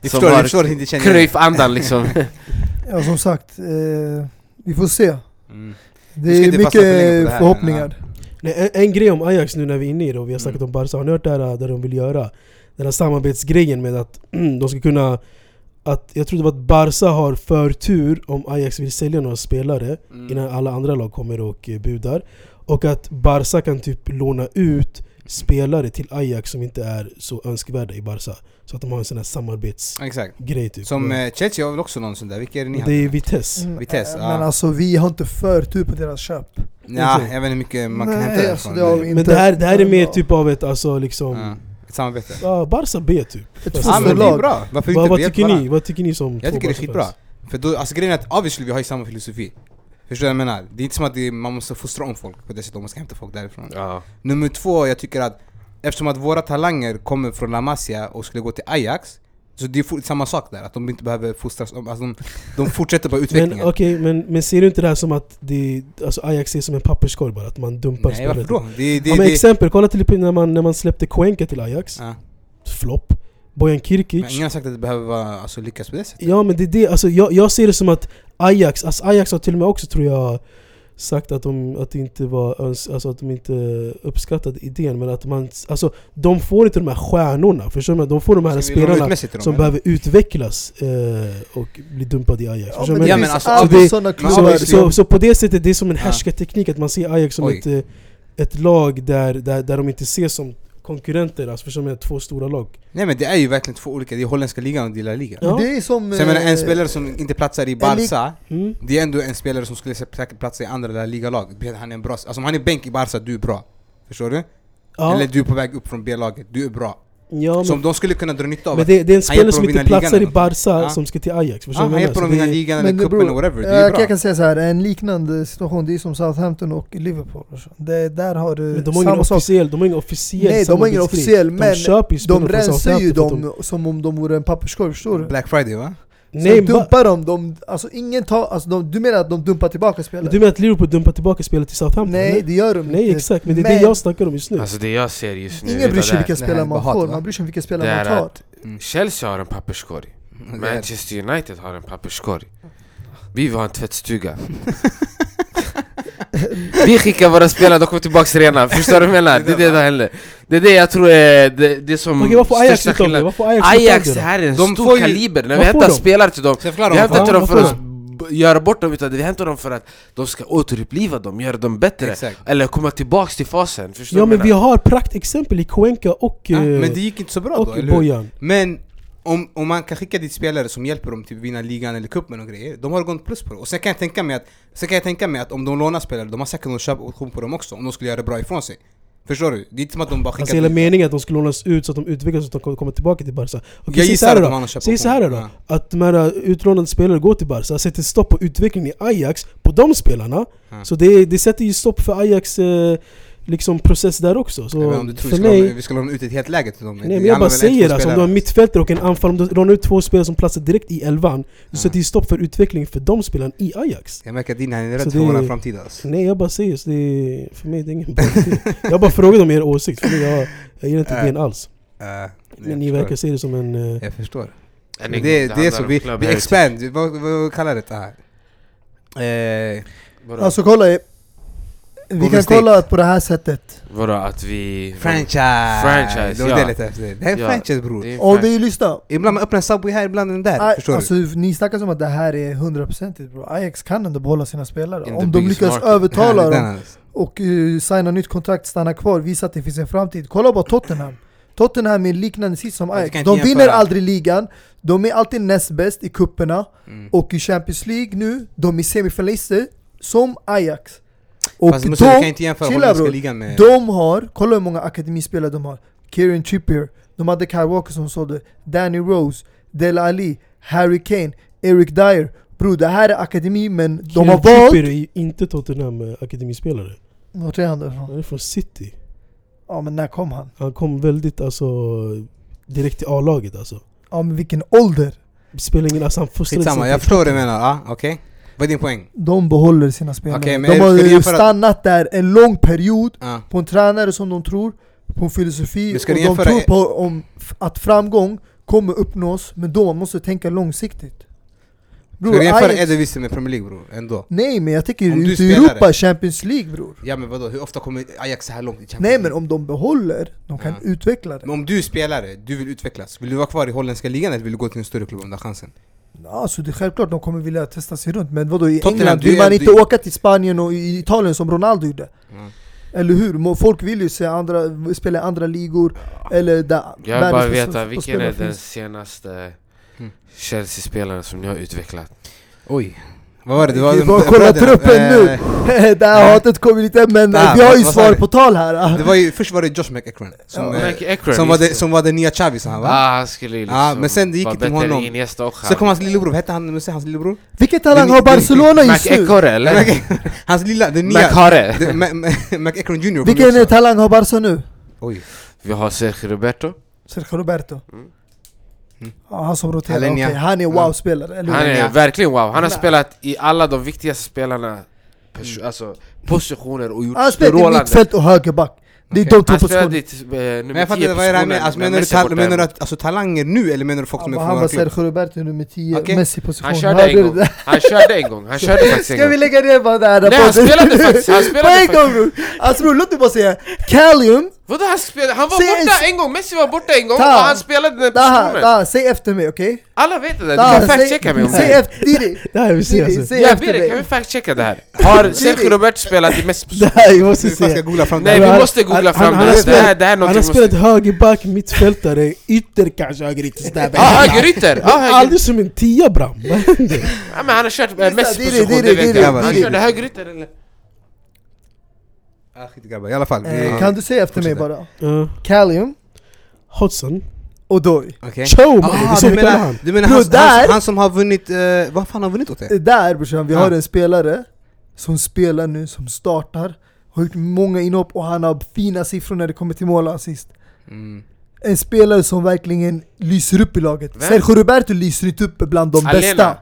Som förstår, har förstår inte känner Cruyff-andan liksom [laughs] Ja som sagt, eh, vi får se. Mm. Det är mycket det här, förhoppningar. Nej, en, en grej om Ajax nu när vi är inne i det och vi har snackat Mm. om Barca, har ni hört det här där de vill göra? Den här samarbetsgrejen med att [clears throat] de ska kunna att jag tror det var att Barca har förtur om Ajax vill sälja några spelare Mm. innan alla andra lag kommer och eh, budar Och att Barca kan typ låna ut spelare till Ajax som inte är så önskvärda i Barca Så att de har en sån här samarbetsgrej typ Som eh, Chelsea har väl också någon sån där, vilka är det ni Det är Vitesse Mm, Vitesse, eh, ja. Men alltså vi har inte förtur på deras köp. Ja, jag vet inte hur mycket man kan hämta alltså, det har vi Men det här, det här är mer Ja. typ av ett alltså liksom Ja, ett samarbete. Ja, Barca B typ Ett Ja men det är bra, varför inte? vad tycker ni? Vad tycker ni som Jag tycker det är skitbra. För då, alltså grejen är att obviously vi har ju samma filosofi. Förstår du vad jag menar? Det är inte som att det, man måste fostra om folk på det sättet om man ska hämta folk därifrån. Ja, Nummer två, jag tycker att eftersom att våra talanger kommer från La Masia och skulle gå till Ajax så det är samma sak där, att de inte behöver fostras om, alltså de, de fortsätter bara [laughs] Men utvecklingen. okej, men, men ser du inte det här som att det, alltså Ajax är som en papperskorg bara? Att man dumpar Nej varför då? Det, det, ja, men det, exempel, kolla till exempel när man, när man släppte Cuenca till Ajax, ja. flopp Bojan Kirkic Men ingen har sagt att det behöver vara, alltså, lyckas på det sättet. Ja men det är det, alltså, jag, jag ser det som att Ajax, alltså Ajax har till och med också tror jag sagt att de, att det inte var öns- alltså att de inte uppskattade idén men att man, alltså de får inte de här stjärnorna, förstår du? De får de här spelarna dem, som behöver utvecklas eh, och bli dumpade i Ajax. Ja, Ja, men alltså, det-. Så, obviously- så, så på det sättet, det är som en härskarteknik att man ser Ajax som Oj. ett, eh, ett lag där, där, där de inte ses som konkurrenter, alltså förstår du? Två stora lag. Nej men det är ju verkligen två olika, det är holländska ligan och det är La Liga. Ja. Det är som... Så jag menar en eh, spelare som inte platsar i Barca, Mm. det är ändå en spelare som skulle säkert platsa i andra La Liga-lag. Han är en bra, alltså om han är bänk i Barca, du är bra. Förstår du? Ja, Eller du är på väg upp från B-laget, du är bra. Ja, Som men, de skulle kunna dra nytta av. men det, det är en spelare som inte platsar i Barca. Ja. som ska till Ajax. Förstår Ja, han hjälper dem Så vinna det- ligan Men eller cupen eller whatever, det jag, är bra. jag kan säga så här, en liknande situation, det är som Southampton och Liverpool. Det, där har du Men de har ingen officiell, de har ingen officiell Nej, de har ingen officiell, men de De rensar ju dem som om de vore en papperskorg, förstår du? Black Friday va? Sen Nej, ba, dumpar de, de alltså ingen tar, alltså de, du menar att de dumpar tillbaka spelare? du menar att Liverpool dumpar tillbaka spelet till Southampton? Nej eller? det gör de Nej inte. exakt, men det är Men det jag snackar om just nu. alltså det jag ser just nu Ingen bryr sig vilka spelare man hat, får, man bryr sig om vilka spelare man tar. att Chelsea har en papperskorg Manchester United har en papperskorg Vi vill ha en tvättstuga [laughs] Vi skickar våra spelare, de kommer tillbaka rena, förstår du vad jag menar? Det är det som händer Det är det jag tror är det, det som Okej vad får Ajax största skillnaden. Vad får Ajax, Ajax här är en De stor kaliber, när vi hämtar spelare till dem Vi hämtar inte dem för att göra bort dem, utan vi hämtar dem för att de ska återuppliva dem, göra dem bättre Exakt. Eller komma tillbaks till fasen, förstår Ja du men vad vi har praktexempel i Cuenca och, Ja, eh, men det gick inte så bra då, och eller hur? Bojan. Men om, om man kan skicka dit spelare som hjälper dem till att vinna ligan eller cupen och grejer, de har gått plus på det. Och sen kan jag tänka mig att, sen kan jag tänka mig att om de lånar spelare, de har säkert någon köpoption på dem också, om de skulle göra bra ifrån sig. Förstår du? Det är inte som att de bara skickar Alltså hela meningen är att de ska lånas ut så att de utvecklas att de kommer- tillbaka till Barca. Okej, Jag gissar att de köpoption. Säg så här då, Ja. att de här uh, utlånade spelare går till Barca, sätter stopp på utvecklingen i Ajax på de spelarna. Ja. Så det, det sätter ju stopp för Ajax eh, liksom process där också. Så Jag vet om du tror för vi ska, låna, mig, vi ska låna ut ett helt läge till dem. nej men jag bara säger alltså, om du har mittfältare och en anfall, om du lånar ut två spelare som platsar direkt i elvan, du Ja. sätter ju stopp för utvecklingen för de spelarna i Ajax. Jag märker att din här är Så rädd för det- våran framtid alltså. Nej jag bara säger, så det för mig det är ingen bra. Jag bara frågar om er åsikt, för mig, jag, jag gillar inte Äh. idén alls. Uh, Men ni verkar se det som en... eh, Jag förstår. Men en det, gång, det är så, vi, vi heritage. expand, vad, vad, kallar det här? Eh? Alltså kolla, vi kan State. kolla på det här sättet. Vadå att vi... franchise! Franchise, det var ja. det letade efter. Det här är Ja, franchise bror. det är en Om franchise. vi lyssnar. Ibland man öppnar en Subway här, ibland en där. Aj, förstår alltså, du? ni snackar som att det här är hundraprocentigt bro. Ajax kan ändå behålla sina spelare. In Om de lyckas market. övertala Ja, det är dem den och uh, signa nytt kontrakt, stanna kvar, visa att det finns en framtid. Kolla bara Tottenham. Tottenham är liknande sits som Ajax. De vinner aldrig ligan, de är alltid näst bäst i kupperna Mm. och i Champions League nu, de är semifinalister som Ajax. Och Fast Musse, du kan de, inte jämföra chilla, holländska ligan med... de har, kolla hur många akademispelare de har. Kieran Trippier, de hade Kyle Walker som sålde, Danny Rose, Del Ali, Harry Kane, Eric Dyer. Bror det här är akademi men de Kieran har Trippier valt... är ju inte Tottenham eh, akademispelare. Vart är han då ifrån? Han är från City. Ja men när kom han? Han kom väldigt alltså direkt till A-laget alltså. Ja men vilken ålder! Spelar ingen, alltså han fostrades Skitsamma, jag förstår vad du menar. Ja, okej. Vad är din poäng? De behåller sina spelare. Men de har stannat där en lång period Ja. på en tränare som de tror, på en filosofi och de tror på om, att framgång kommer uppnås, men då man måste tänka långsiktigt. Bror, Ska du jämföra Eredivisie med Premier League bror? Ändå? Nej men jag tänker Om ute i Europa. Champions League bror. Ja men vadå, hur ofta kommer Ajax så här långt i Champions Nej men League? om de behåller, de kan Ja. utveckla det. Men om du är spelare, du vill utvecklas, vill du vara kvar i holländska ligan eller vill du gå till en större klubb om du har chansen? Alltså det är självklart de kommer vilja testa sig runt, men vadå i Tottenham, England du vill man inte du- åka till Spanien och i Italien som Ronaldo gjorde? Ja. Eller hur? Folk vill ju se andra, spela i andra ligor, eller där Jag vill bara veta vilken är den senaste Mm. Chelsea-spelaren som ni har utvecklat? Oj. Vad var det? Det var bara kolla truppen nu. Eh, [laughs] det här hatet kommer lite, men vi har ju vad svar du? på tal här. Det var ju, först var det Josh McEachran som, Ja. eh, som, var det, som var den nya Chavi sa han va? Ah, han skulle liksom Ja, men sen det gick med honom. Sen kom hans lillebror, hette han Musse, hans lillebror? Vilken talang har Barcelona just nu? Ekore eller? [laughs] Hans lilla, den nya... [laughs] McEachran Jr kom Vilken talang har Barca nu? Oj. Vi har Sergio Roberto Sergio Roberto. Mm. Mm. Ja, han som roterar, okej. Alenia. Han är wow-spelare, eller Han är verkligen wow, han har Nej. spelat i alla de viktigaste spelarna pers- Alltså positioner och gjort Han spelar i mittfält och högerback. Det är Okej. de två Han spelade positionerna. eh, Men jag fattar 10 inte, vad är det här med? Alltså, menar du, tal- menar du att, alltså, talanger nu eller menar du folk som är Han från var våra klubb? Sergio Roberto nummer 10, Okej. Messi-position. Han körde en gång, han körde en gång, han körde faktiskt en Ska vi lägga ner bara det här? Nej han spelade faktiskt, han [laughs] På spelade en faktiskt gång bror! Alltså bror, låt mig bara säga Calium, Vadå han spelade? Han var Säg- borta en gång, Messi var borta en gång Ta. och han spelade den positionen daha, säg efter mig okej? Alla vet det där, du kan fact-checka mig om det Säg här efter, Diri! [laughs] Det här vill se alltså. säg Ja Birre, kan vi fact-checka det här? [laughs] Har Sergio Roberto spelat i Messi Det position? här vi måste se. googla fram det Nej vi Han- måste googla han- fram han det, har här. det här, spelat- det här är Han har spelat högerback, mittfältare, ytter kanske högerytter. Ja högerytter! Ja, höger... Aldrig som en tia bram. Vad händer? han har kört Messi Diri, position, Diri, det vet jag Han körde högerytter eller? Ah, skit i grabbar, i alla fall. Eh, Kan du säga efter mig bara? Ja. Calium, Hodgson. Odoi. Show Ah, du menar, han. du menar han, han, där- han som har vunnit, eh, vad fan har han vunnit åt det? Där brorsan, vi Ja. har en spelare som spelar nu, som startar Har gjort många inhopp och han har fina siffror när det kommer till mål och assist Mm. En spelare som verkligen lyser upp i laget Vem? Sergio Roberto lyser inte upp bland de Alena. bästa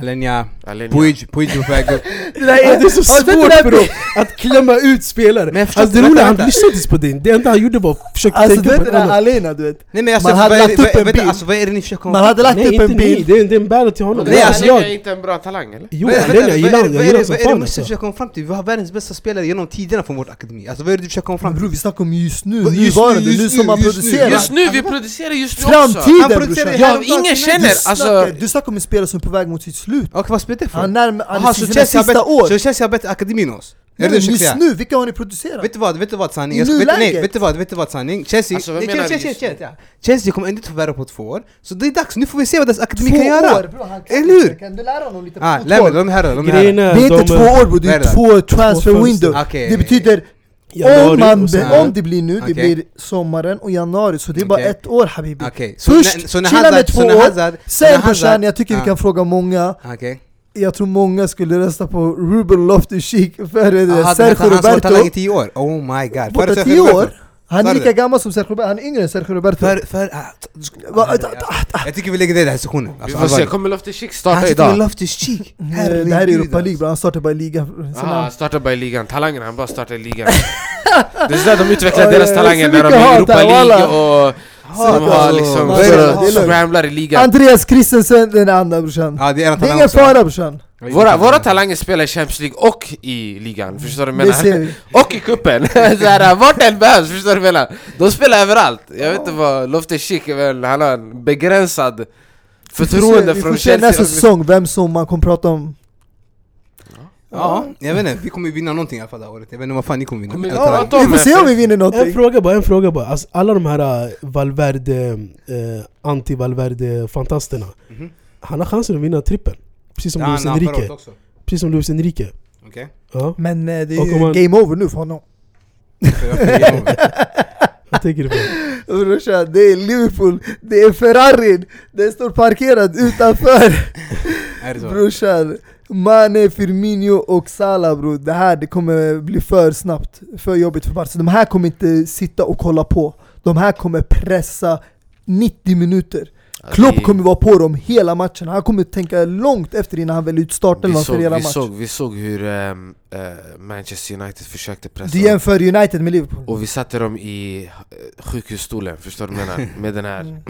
Alenia, Alenia. Puig, Puig är på väg upp. [laughs] Det, där är, det är så svårt det där för dem att klämma ut spelare. Men alltså, det inte, roliga, han lyssnade inte på din. Det enda han gjorde var att försöka Alltså tänka på det ett där annat. Alena du vet. Nej men alltså, Man hade är, lagt upp en bild. alltså, vad är det ni försöker komma Man hade lagt Nej upp en bild. det är, det är en battle till honom. Nej, är alltså, jag, inte en bra talang eller? jo, vänta, jag gillar är honom. Jag är gillar honom som Vad är det fan måste alltså. försöka komma fram till? Vi har världens bästa spelare genom tiderna från vårt akademi. Alltså vad är det du försöker komma fram till? bror vi snackar om just nu, nuvarande, nu, som man just nu. producerar. Just nu, vi producerar just nu också! Framtiden producerar brorsan! Ingen känner, alltså... du snackar om en spelare som är på väg mot sitt slut. Okej vad spelar det för? Han är närmare, han är sina Chelsea sista bättre- år. Så Chelsea har bättre akademi än oss? Är Nej, det men just nu, vilka har ni producerat? Vet du vad, vet du vad sanning? I Jag ska, vet, nej, nuläget? vet du vad, vet du vad sanning? Chelsea, Alltså, nej, Chelsea, du Chelsea, just Chelsea, Chelsea kommer inte få värva på två år Så det är dags, nu får vi se vad deras akademi Två kan göra! år bror, han kan Eller hur? Kan du lära honom lite Ah, fotboll? lämna, de är här de här är, Det är inte två år bror, det är två transfer Två window. Det betyder Januari om, man, sen- om det blir nu, Okej. det blir sommaren och januari, så det är bara Okej. ett år habibi. Okej, så Först så chilla med så två år, sen brorsan, jag tycker vi Ah. kan fråga många, Okej jag tror många skulle rösta på Ruben Loftus-Cheek före Sergio han som var talang i Roberto. tio år? Oh my god Borta tio Roberto. år, han är lika gammal som Sergio Roberto, han är yngre än Sergio Roberto. För, för, ah, t- Va- ah, ah, ah, ah. Jag tycker vi lägger det i den här sessionen Vi alltså, får se, allvarligt. kommer Loftus-Cheek Han starta sitter med idag? Loftus-Cheek Eh, Det här är Europa League bro, han startar bara i ligan. Ah, han- startar bara i ligan, talangen han bara startar i ligan [laughs] Det är sådär de utvecklar deras talanger när de är i Europa League och de har alltså. liksom scramblar i ligan Andreas Christensen den andra brorsan. Det är ingen fara brorsan. Våra, våra talanger spelar i Champions League och i ligan, förstår du vad jag menar? vi. [laughs] Och i cupen! [laughs] Vart än behövs, förstår du vad jag menar? De spelar överallt, jag vet inte vad Loftus-Cheek är väl, han har en begränsad Vi får se- förtroende Vi från får se nästa Chelsea säsong vem som man kommer prata om. Ja, jag vet inte, vi kommer vinna någonting i alla fall det här året Jag vet inte vad fan ni kommer vinna Kommer vi om Vi får se om vi vinner En någonting. fråga bara, en fråga bara. Alltså, alla de här äh, Valverde, äh, anti-Valverde-fantasterna. Mhm. Han har chansen att vinna trippeln. Precis som Luis Enrique. Precis som Luis Enrique. Okej Ja, Men eh, det är ju man- game over nu för honom. [laughs] Vad tänker du på? [laughs] Brorsan, det är Liverpool, det är Ferrarin, den står parkerad utanför. [laughs] Brorsan, Mane, Firmino och Salah bror. Det här det kommer bli för snabbt, för jobbigt för Barca. De här kommer inte sitta och kolla på. De här kommer pressa 90 minuter. Ja, Klopp kommer vara på dem hela matchen. Han kommer tänka långt efter innan han väljer ut startelvan vi såg, hela vi, såg, vi såg hur eh, Manchester United försökte pressa Du dem. jämför United med Liverpool. Och vi satte dem i eh, sjukhusstolen, förstår du vad jag menar? [laughs] Med den här Mm.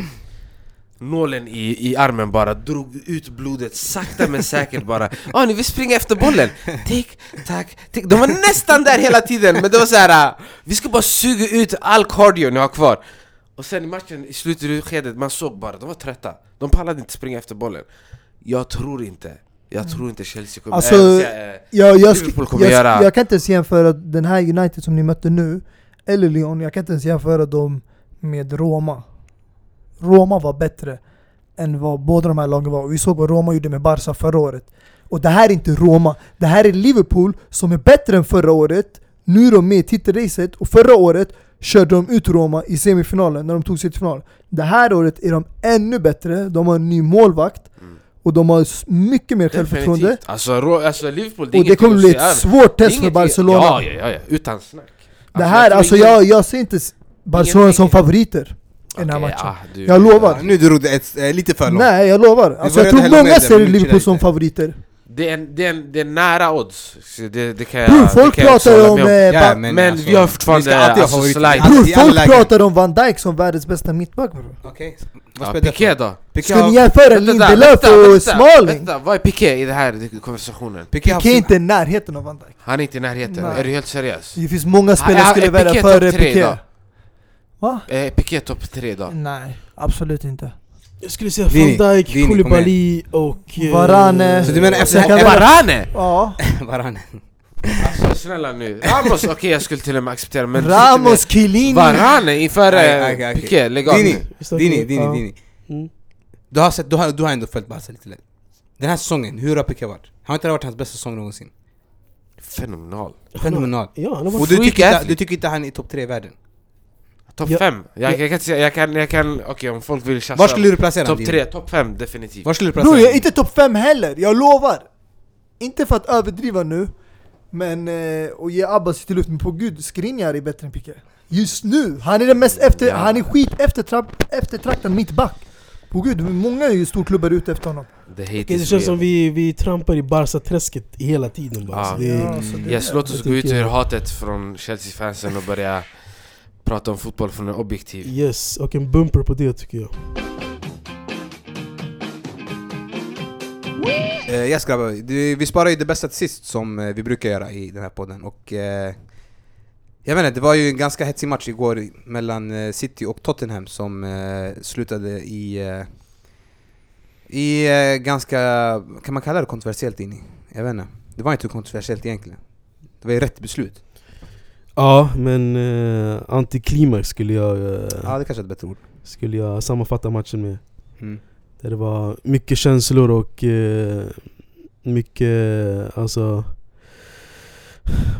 nålen i, i armen bara, drog ut blodet sakta men säkert bara Ah ni vill springa efter bollen? Tick, tack, tick De var nästan där hela tiden men det var så här. ah, Vi ska bara suga ut all cardio ni har kvar Och sen i matchen, i slutskedet, man såg bara, de var trötta De pallade inte springa efter bollen Jag tror inte, jag tror inte Chelsea kommer... Alltså, äh, Jag, jag, Liverpool kommer jag, göra- jag kan inte ens jämföra den här United som ni mötte nu, eller Lyon, jag kan inte ens jämföra dem med Roma. Roma var bättre än vad båda de här lagen var. Vi såg vad Roma gjorde med Barca förra året. Och det här är inte Roma, det här är Liverpool som är bättre än förra året. Nu är de med i titelracet och förra året körde de ut Roma i semifinalen när de tog sig till final. Det här året är de ännu bättre, de har en ny målvakt Mm. och de har mycket mer självförtroende. Alltså, Ro- alltså Liverpool, det Och det kommer bli ett svårt test för Barcelona. Ja, ja, ja, ja, utan snack. det här, jag alltså jag, jag ser inte Barcelona ingen- som favoriter i den här matchen. ja, du- Jag lovar. Ja, Nu drog det ett, eh, lite för långt Nej, jag lovar. Alltså, jag tror många ser Liverpool som favoriter. Det är, det, är det är nära odds, det, det kan jag Bror, folk kan pratar om... med eh, Ja, Ba- Men alltså, vi har fortfarande, vi alltså, slide. Bror, folk pratar om Van Dijk som världens bästa mittback bror. Okej, vad Ja, spelar Piqué för? då? Piqué Ska har- ni jämföra Lindelöf och Smalling? Vänta, vad är Piqué i den här konversationen? Piqué är inte i närheten av Van Dijk. Han är inte i närheten, Nej. är du helt seriös? Det finns många spelare Ja, som skulle är välja före Piqué. Va? Eh, Piqué topp tre idag? Nej, absolut inte. Jag skulle säga Vini, van Dijk, Vini, Koulibaly och... eh, Varane. Så du menar efter- kan efter- välja- Varane! Ja. [laughs] Varane. Alltså snälla nu, Ramos okej jag skulle till och med acceptera men Ramos, Chiellini. Varane inför Okej, eh, okej, okej. Piqué, lägg av Dini, Dini, du- Dini, ja. Dini Mm. Du har, sett, du, har, du har ändå följt Barca lite lätt Den här säsongen, hur har Piqué varit? Har inte det varit hans bästa säsong någonsin? Fenomenal Fenomenal Ja, han har Och varit... du freak tycker, inte, du tycker inte han är topp tre i världen? Topp Ja. fem, jag, jag kan inte säga, jag kan, jag kan, okej om folk vill tjafsa Var skulle du placera Topp honom? tre, topp fem definitivt Var skulle du placera Bror jag är honom? inte topp 5 heller, jag lovar! Inte för att överdriva nu, men eh, och ge Abbas till luft, men på gud, Skriniar är bättre än Piqué. Just nu! Han är den mest efter, Ja. han är skit eftertraktad mittback. På gud, många är ju storklubbar ute efter honom. Det is känns som vi, vi trampar i Barca-träsket hela tiden bara. Ja. Så det Ja, så det- Yes, låt oss Jag gå ut ur hatet från Chelsea-fansen och börja prata om fotboll från en objektiv. Yes, och en bumper på det tycker jag. Eh, yes grabbar, vi sparar ju det bästa till sist som eh, vi brukar göra i den här podden och eh, Jag vet inte, det var ju en ganska hetsig match igår mellan eh, City och Tottenham som eh, slutade i eh, I ganska, kan man kalla det kontroversiellt in i? Jag vet inte, det var inte kontroversiellt egentligen Det var ju rätt beslut Ja, men uh, antiklimax skulle jag, eh, Ja det kanske är ett bättre ord skulle jag sammanfatta matchen med. mm. Där det var mycket känslor och eh, mycket, alltså...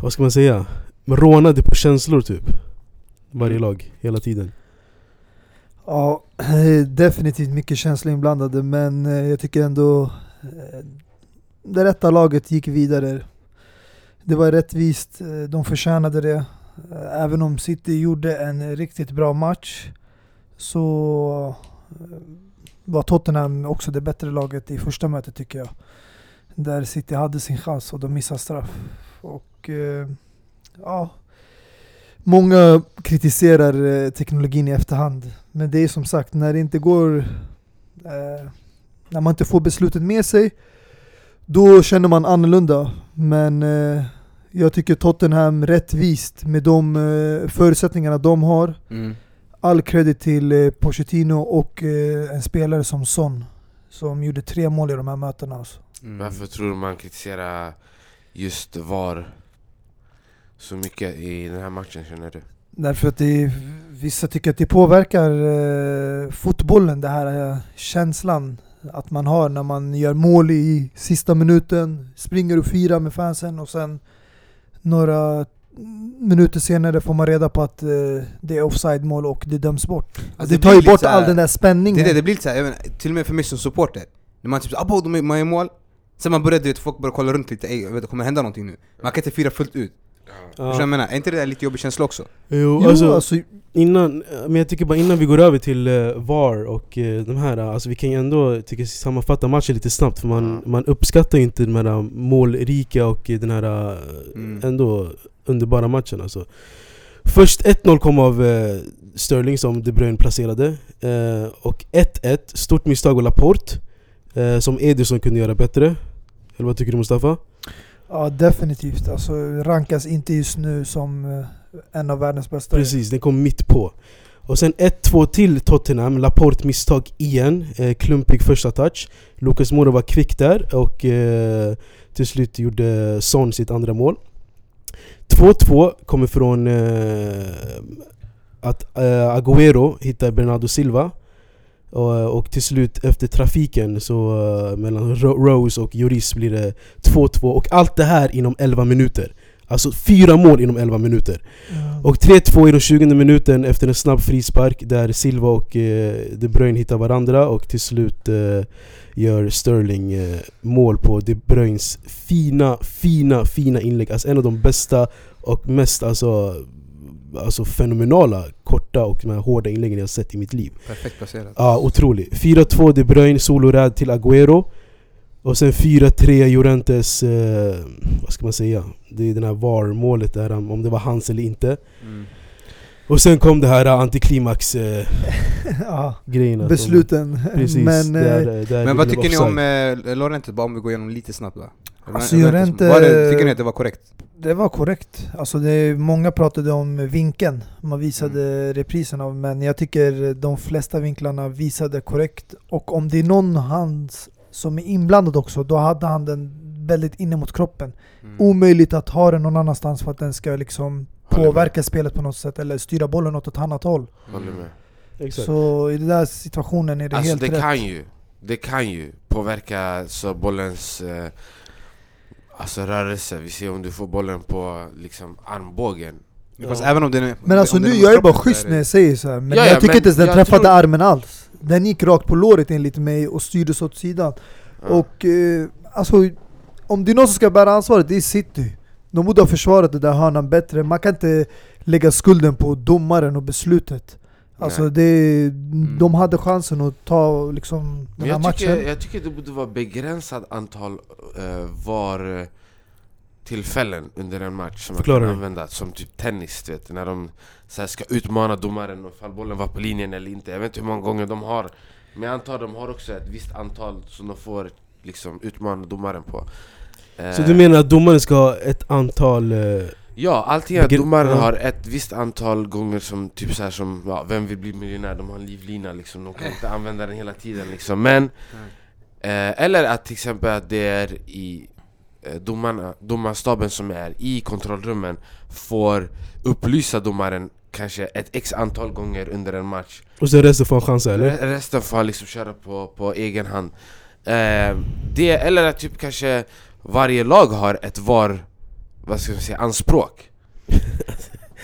Vad ska man säga? Man rånade på känslor typ. Varje Mm. lag, hela tiden. Ja, definitivt mycket känslor inblandade men eh, jag tycker ändå eh, det rätta laget gick vidare. Det var rättvist, eh, de förtjänade det. Eh, även om City gjorde en riktigt bra match så eh, var Tottenham också det bättre laget i första mötet tycker jag. Där City hade sin chans och de missade straff. Och ja, Många kritiserar teknologin i efterhand. Men det är som sagt, när det inte går... Eh, när man inte får beslutet med sig, då känner man annorlunda. Men eh, jag tycker Tottenham rättvist med de eh, förutsättningarna de har. Mm. All credit till eh, Pochettino och eh, en spelare som Son. Som gjorde tre mål i de här mötena. Alltså. Mm. Varför tror du man kritiserar just VAR så mycket i den här matchen känner du? Därför att det, vissa tycker att det påverkar eh, fotbollen, det här eh, känslan att man har när man gör mål i sista minuten, springer och firar med fansen och sen några minuter senare får man reda på att eh, det är offside-mål och det döms bort. Alltså, det det tar ju bort all den där spänningen. Det det, det blir lite såhär, inte, till och med för mig som supporter När man typ såhär, abo, de är- man i mål Sen man börjar, du vet, folk börjar kolla runt lite, ey, vet, det kommer hända någonting nu Man kan inte fira fullt ut Vad jag menar? Är inte det där lite jobbig känsla också? Jo, Jo, alltså, alltså, innan, men jag tycker bara innan vi går över till eh, VAR och eh, de här, alltså vi kan ju ändå tycker, sammanfatta matchen lite snabbt för man, Ja. man uppskattar ju inte de här målrika och eh, den här eh, Mm. ändå underbara matchen alltså. Först 1-0 kom av eh, Sterling som De Bruyne placerade eh, och 1-1, stort misstag av Laporte eh, som Ederson kunde göra bättre. Eller vad tycker du Mustafa? Ja definitivt. Alltså, rankas inte just nu som eh, en av världens bästa. Precis, den kom mitt på. Och sen 1-2 till Tottenham, Laporte misstag igen, eh, klumpig första touch. Lucas Moura var kvick där och eh, till slut gjorde Son sitt andra mål. 2-2 kommer från eh, att eh, Agüero hittar Bernardo Silva. Och, och till slut efter trafiken så eh, mellan Ro- Rose och Lloris blir det 2-2 och allt det här inom 11 minuter. Alltså fyra mål inom 11 minuter. Ja. Och 3-2 i den 20 minuten efter en snabb frispark där Silva och eh, De Bruyne hittar varandra och till slut eh, gör Sterling eh, mål på De Bruynes fina, fina, fina inlägg. Alltså en av de bästa och mest alltså, alltså fenomenala korta och de här hårda inläggen jag sett i mitt liv. Perfekt placerat Ja, otrolig. 4-2 De Bruyne, soloräd till Agüero. Och sen 4-3 Llorentes, eh, vad ska man säga? Det är den här VAR-målet där, om det var hans eller inte. mm. Och sen kom det här antiklimax-grejen. [laughs] ja, att de- besluten. Precis, Men, eh, där, där Men det vad tycker ni om eh, Lorente? Bara om vi går igenom lite snabbt va? Alltså, Lorente- Llorente- var det, Tycker ni att det var korrekt? Det var korrekt. Alltså det många pratade om vinkeln man visade reprisen av, men jag tycker de flesta vinklarna visade korrekt. Och om det är någon hand som är inblandad också, då hade han den väldigt inne mot kroppen. Mm. Omöjligt att ha den någon annanstans för att den ska liksom påverka spelet på något sätt, eller styra bollen åt ett annat håll. Håller med. Exakt. Så i den där situationen är det Alltså helt det rätt. kan ju, det kan ju påverka så bollens eh, alltså rörelse. Vi ser om du får bollen på liksom armbågen. Fast Ja. även om den är... Men alltså om den nu, är jag är bara schysst är när det- jag säger så här. men Ja, jag ja, tycker men inte ens den träffade tror- armen alls. Den gick rakt på låret enligt mig och styrdes åt sidan. Ja. Och eh, alltså, om det är någon som ska bära ansvaret, det är City. De borde ha försvarat den där hörnan bättre. Man kan inte lägga skulden på domaren och beslutet. Alltså Nej. det, de hade chansen att ta liksom, den här jag matchen. tycker, jag tycker det borde vara begränsat antal uh, var eh, tillfällen under en match som man Förklara kan använda Som typ tennis, du vet, när de så här, ska utmana domaren och fall bollen var på linjen eller inte. Jag vet inte hur många gånger de har Men jag antar de har också ett visst antal som de får liksom utmana domaren på. Så du menar att domaren ska ha ett antal... eh, Ja, allting att ja. har ett visst antal gånger som typ så här som, ja, vem vill bli miljonär? De har en livlina liksom, de kan inte använda den hela tiden liksom Men, eh, eller att till exempel att det är i eh, domarna, domarstaben som är i kontrollrummen får upplysa domaren kanske ett x antal gånger under en match och sen resten får en chans eller? Re- Resten får han liksom köra på, på egen hand eh, det, Eller att typ kanske varje lag har ett VAR, vad ska man säga, anspråk. [laughs]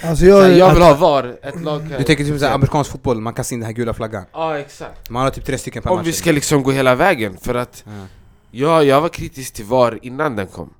Alltså Så jag, jag vill ha VAR, ett lag kan... Du tänker typ såhär amerikansk fotboll, man kan se in den här gula flaggan. Ja exakt. Man har typ tre stycken per Om match. vi ska liksom gå hela vägen, för att Ja. ja, jag var kritisk till VAR innan den kom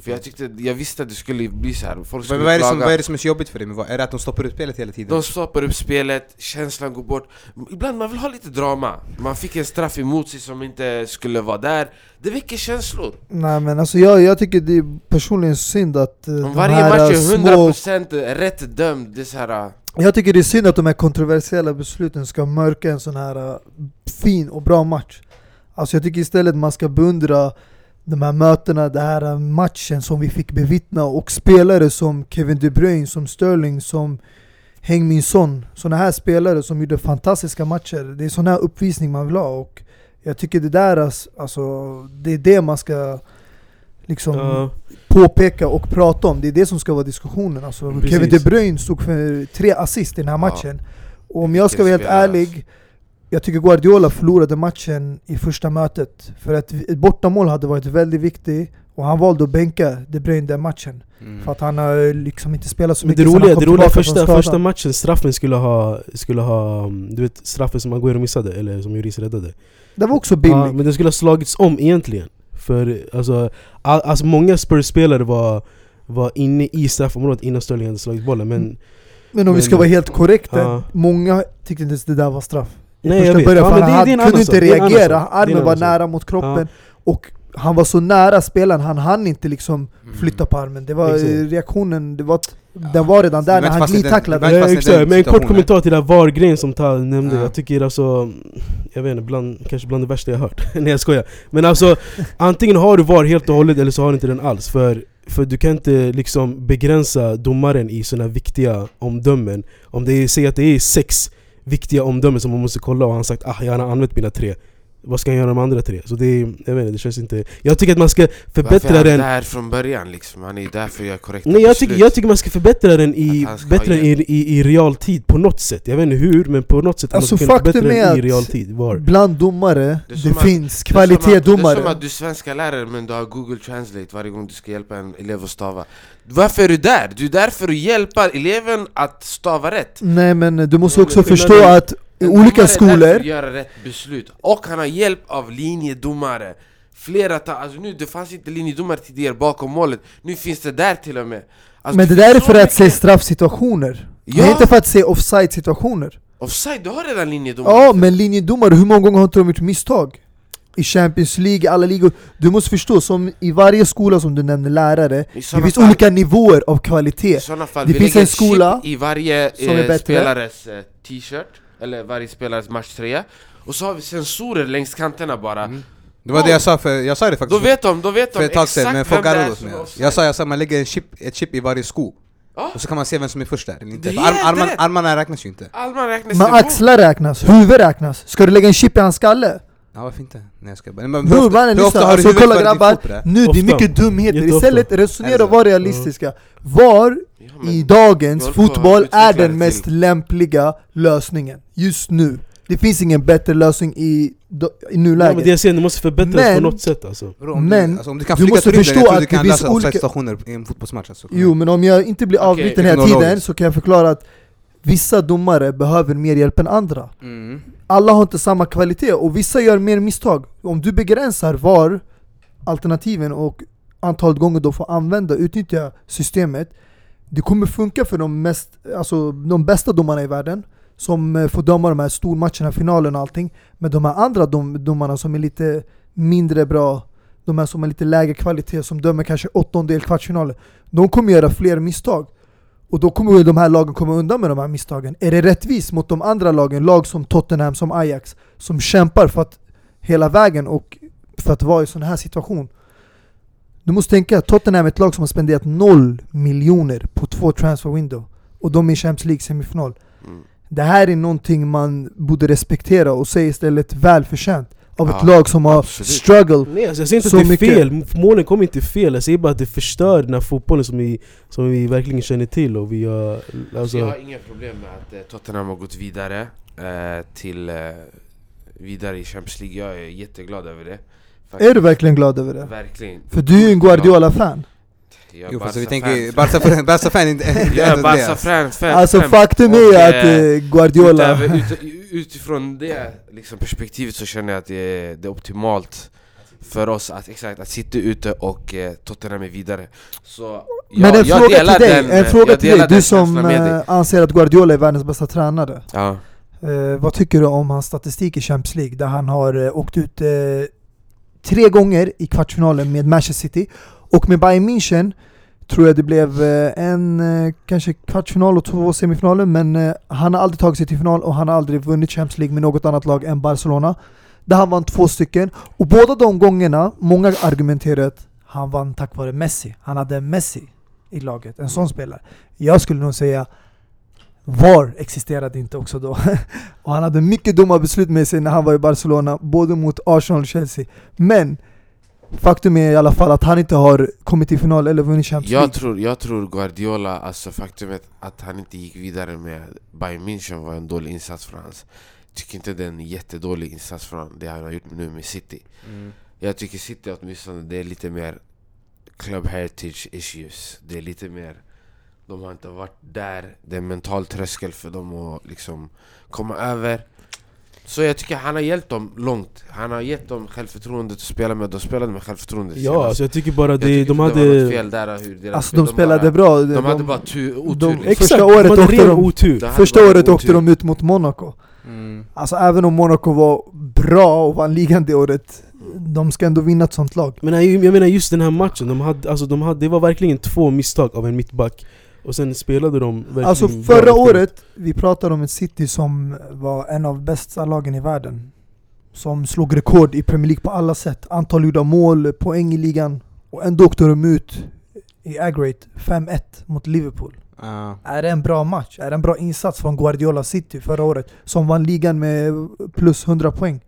För jag tyckte, jag visste att det skulle bli så här. folk Vad, skulle vad, är det som, klaga vad är det som är så jobbigt för dig? Är det att de stoppar ut spelet hela tiden? De stoppar upp spelet, känslan går bort Ibland man vill ha lite drama Man fick en straff emot sig som inte skulle vara där Det väcker känslor nej men alltså jag, jag tycker det är personligen synd att eh, Om varje här match är små 100% rätt dömd, det är så här. Jag tycker det är synd att de här kontroversiella besluten ska mörka en sån här uh, fin och bra match. Alltså jag tycker istället man ska beundra de här mötena, den här uh, matchen som vi fick bevittna och spelare som Kevin De Bruyne, som Sterling, som Heung-Min Son. Såna här spelare som gjorde fantastiska matcher. Det är sån här uppvisning man vill ha och jag tycker det där, alltså, det är det man ska liksom Ja. påpeka och prata om. Det är det som ska vara diskussionen. Alltså, Precis. Kevin De Bruyne stod för tre assist i den här Ja. matchen. Och om jag ska vara helt ärlig, jag tycker Guardiola förlorade matchen i första mötet. För att ett bortamål hade varit väldigt viktigt, och han valde att bänka De Bruyne den matchen. Mm. För att han har liksom inte spelat så Men det mycket sedan roliga, det roliga första, första matchen, straffen skulle ha, skulle ha, du vet straffen som Aguero missade, eller som Lloris räddade Det var också billigt. Ja, men den skulle ha slagits om egentligen För alltså, all, alltså många Spurs-spelare var, var inne i straffområdet innan Sterling hade slagit bollen men men om vi men- ska vara helt korrekta, Ja. många tyckte inte ens det där var straff. Nej, jag första vet. början, Ja, för han kunde inte reagera, armen var nära mot kroppen. Och han var så nära spelaren, han hann inte liksom flytta på armen. Det var Mm. Exakt. eh, reaktionen, det var, t- den var redan där när han den- glidtacklade. var Ja, exakt, den men en kort kommentar till den här VAR-grejen som Tal nämnde, Ja. jag tycker alltså Jag vet inte, bland, kanske bland det värsta jag hört, [laughs] nej jag skojar Men alltså, [laughs] antingen har du VAR helt och hållet eller så har du inte den alls För, för du kan inte liksom begränsa domaren i sådana viktiga omdömen Om det är, säg att det är sex viktiga omdömen som man måste kolla och han sagt ah jag har använt mina tre vad ska han göra med de andra tre? Så det är, jag vet inte, det känns inte Jag tycker att man ska Varför är förbättra han den där från början liksom? Han är där för att göra korrekta Nej jag beslut. tycker, jag tycker man ska förbättra den i, bättre i, i, i realtid på något sätt Jag vet inte hur, men på något sätt Alltså, man ska förbättra är den i realtid var. Bland domare, Det det, finns att- Det är kvalitetsdomare. som att du är svenska lärare men du har google translate varje gång du ska hjälpa en elev att stava Varför är du där? Du är där för att hjälpa eleven att stava rätt Nej men du måste också förstå att i olika där skolor, att göra rätt beslut Och han har hjälp av linjedomare Flera ta- alltså nu det fanns inte linjedomare tidigare bakom målet Nu finns det där till och med alltså, men det där är för att se straffsituationer. Det är Ja. inte för att se offside-situationer. Offside, du har redan linjedomare Ja, men linjedomare, hur många gånger har inte de gjort misstag? I Champions League, alla ligor. Du måste förstå, som i varje skola som du nämner lärare, I det finns fall- olika nivåer av I kvalitet. sådana fall, Det finns en skola i varje som är eh, bättre. spelares eh, t-shirt Eller varje spelares matchtröja Och så har vi sensorer längs kanterna bara Mm. Det var det jag sa, för jag sa det faktiskt Då vet de, då vet för de ett tag exakt sedan, men vem folk det är garvade åt som mig Jag sa, jag sa man lägger en chip, ett chip i varje sko Ja. Och så kan man se vem som är först där eller inte För arm, arman. Armarna räknas ju inte Alman räknas Men axlar räknas, huvud räknas. Ska du lägga en chip i hans skalle? Ja varför inte? Nej jag ska bara men Bror mannen lyssna, du alltså kolla grabbar, på nu det är mycket dumheter. Istället resonera och så? vara realistiska. Var i dagens på fotboll är den mest lämpliga lösningen, just nu. Det finns ingen bättre lösning i, i Ja, men nuläget. det jag säger, det måste förbättras på Men- något sätt alltså Bro, om, Men du, alltså, om du kan du måste rymden, förstå jag tror du att kan det finns lösa olika- offside-situationer i en fotbollsmatch alltså. Jo, men om jag inte blir avbruten hela teknologiskt. tiden så kan jag förklara att vissa domare behöver mer hjälp än andra. mm. Alla har inte samma kvalitet och vissa gör mer misstag. Om du begränsar var alternativen och antalet gånger de får använda utnyttja systemet Det kommer funka för de, mest, alltså, de bästa domarna i världen som eh, får döma de här stormatcherna, finalen och allting. Men de här andra dom, domarna som är lite mindre bra, de här som har lite lägre kvalitet, som dömer kanske åttondel, kvartsfinaler, de kommer göra fler misstag. Och då kommer de här lagen komma undan med de här misstagen. Är det rättvist mot de andra lagen, lag som Tottenham, som Ajax, som kämpar för att hela vägen och för att vara i sån här situation? Du måste tänka, Tottenham är ett lag som har spenderat noll miljoner på två transfer window. Och de är i Champions League semifinal. Mm. Det här är någonting man borde respektera och säga istället välförtjänt av ett Ja, lag som har absolut. struggle. Nej alltså jag säger inte Så att det är mycket. fel, målen kommer inte fel, jag säger bara att det förstör den här fotbollen som vi, som vi verkligen känner till och vi har... Så Alltså, jag har inga problem med att eh, Tottenham har gått vidare eh, till eh, vidare i Champions League. Jag är jätteglad över det. Är du verkligen glad över det? Verkligen. För du är ju en Guardiola-fan. Jag är Jo fast vi Barca-fan. tänker, Barca- Barca-fan är inte [laughs] Jag alltså. Barca-fan. fan, Alltså faktum är att eh, eh, Guardiola... Utöver, ut, utifrån det liksom, perspektivet så känner jag att det är, det är optimalt för oss att, exakt, att sitta ute och eh, Tottenham är vidare. Så jag, Men en jag fråga delar till dig, den, en eh, fråga till dig. Du som dig. eh, anser att Guardiola är världens bästa tränare. Ja. Eh, vad tycker du om hans statistik i Champions League? Där han har eh, åkt ut eh, tre gånger i kvartsfinalen med Manchester City. Och med Bayern München tror jag det blev eh, en eh, kanske kvartsfinal och två semifinaler. Men eh, han har aldrig tagit sig till final och han har aldrig vunnit Champions League med något annat lag än Barcelona. Där han vann två stycken. Och båda de gångerna, många argumenterar att han vann tack vare Messi. Han hade Messi i laget, en sån spelare. Jag skulle nog säga VAR existerade inte också då. [laughs] och han hade mycket dumma beslut med sig när han var i Barcelona, både mot Arsenal och Chelsea. Men faktum är i alla fall att han inte har kommit till final eller vunnit Champions Jag, League. tror, jag tror Guardiola, alltså faktumet att han inte gick vidare med Bayern München var en dålig insats för hans. Tycker inte det är en jättedålig insats för han, det han har gjort nu med City. Mm. Jag tycker City åtminstone, det är lite mer Club heritage issues. Det är lite mer De har inte varit där, det är en mental tröskel för dem att liksom komma över Så jag tycker han har hjälpt dem långt Han har gett dem självförtroendet att spela med, de spelade med självförtroende ja, senast. alltså jag tycker bara Jag det, tycker de det var hade... något fel där hur deras Alltså de spelade bara, bra. De hade bara tu, otur de- liksom. Exakt, Första året de hade åkte de- otur De Första året otur. åkte de ut mot Monaco. Mm. Alltså även om Monaco var bra och vann ligan det året, de ska ändå vinna ett sånt lag. Men jag jag menar just den här matchen, de hade, alltså de hade, det var verkligen två misstag av en mittback Och sen spelade de verkligen Alltså förra året, vi pratade om ett City som var en av bästa lagen i världen. Som slog rekord i Premier League på alla sätt. Antal gjorda mål, poäng i ligan. Och ändå åkte de ut i aggregate 5-1 mot Liverpool. Ja. Är det en bra match? Är det en bra insats från Guardiola City förra året? Som vann ligan med plus 100 poäng.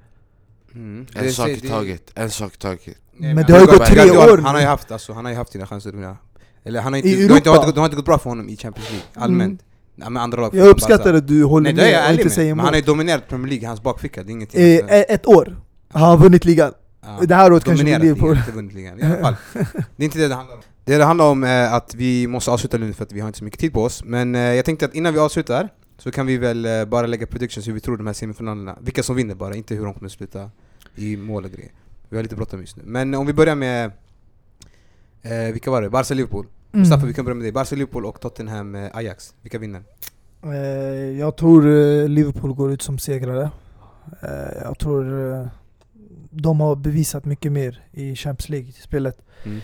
Mm. En sak i det- taget, en sak i taget Nej, Men det har ju gått tre år Han har ju haft, alltså, han har ju haft sina chanser. Eller han har inte, I det har inte, Europa? det har inte, det har inte gått bra för honom i Champions League, allmänt. Ja, med andra lag Jag uppskattar att du håller Nej med jag och inte med, säger men han har emot. ju dominerat Premier League, hans bakficka, det är ingenting. Eh, alltså. eh, ett år har han vunnit ligan. Ja. Det här året kanske Dominerat blir ligan, inte vunnit ligan. I alla fall. [laughs] Det är inte det det handlar om. Det det handlar om är att vi måste avsluta nu för att vi har inte så mycket tid på oss. Men eh, jag tänkte att innan vi avslutar så kan vi väl eh, bara lägga predictions hur vi tror de här semifinalerna, vilka som vinner bara, inte hur de kommer sluta i mål och grejer. Vi har lite bråttom just nu. Men om vi börjar med, eh, vilka var det? Barca-Liverpool. Mm. Mustafa, vi kan börja med dig. Barca-Liverpool och Tottenham-Ajax. Vilka vinner? Eh, jag tror eh, Liverpool går ut som segrare. Eh, jag tror eh, de har bevisat mycket mer i Champions League-spelet. Mm.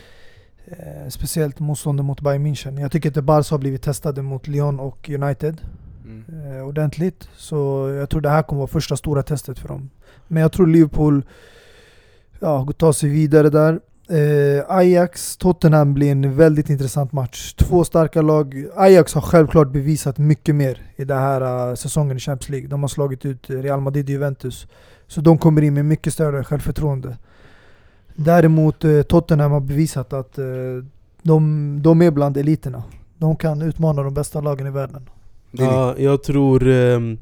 Eh, speciellt motståndet mot Bayern München. Jag tycker att Barca har blivit testade mot Lyon och United Mm. eh, ordentligt. Så jag tror det här kommer vara första stora testet för dem. Men jag tror Liverpool ja, tar sig vidare där. Eh, Ajax, Tottenham blir en väldigt intressant match. Två starka lag. Ajax har självklart bevisat mycket mer i den här uh, säsongen i Champions League. De har slagit ut Real Madrid och Juventus. Så de kommer in med mycket större självförtroende. Däremot eh, Tottenham har bevisat att eh, de, de är bland eliterna. De kan utmana de bästa lagen i världen. Ja, jag tror um,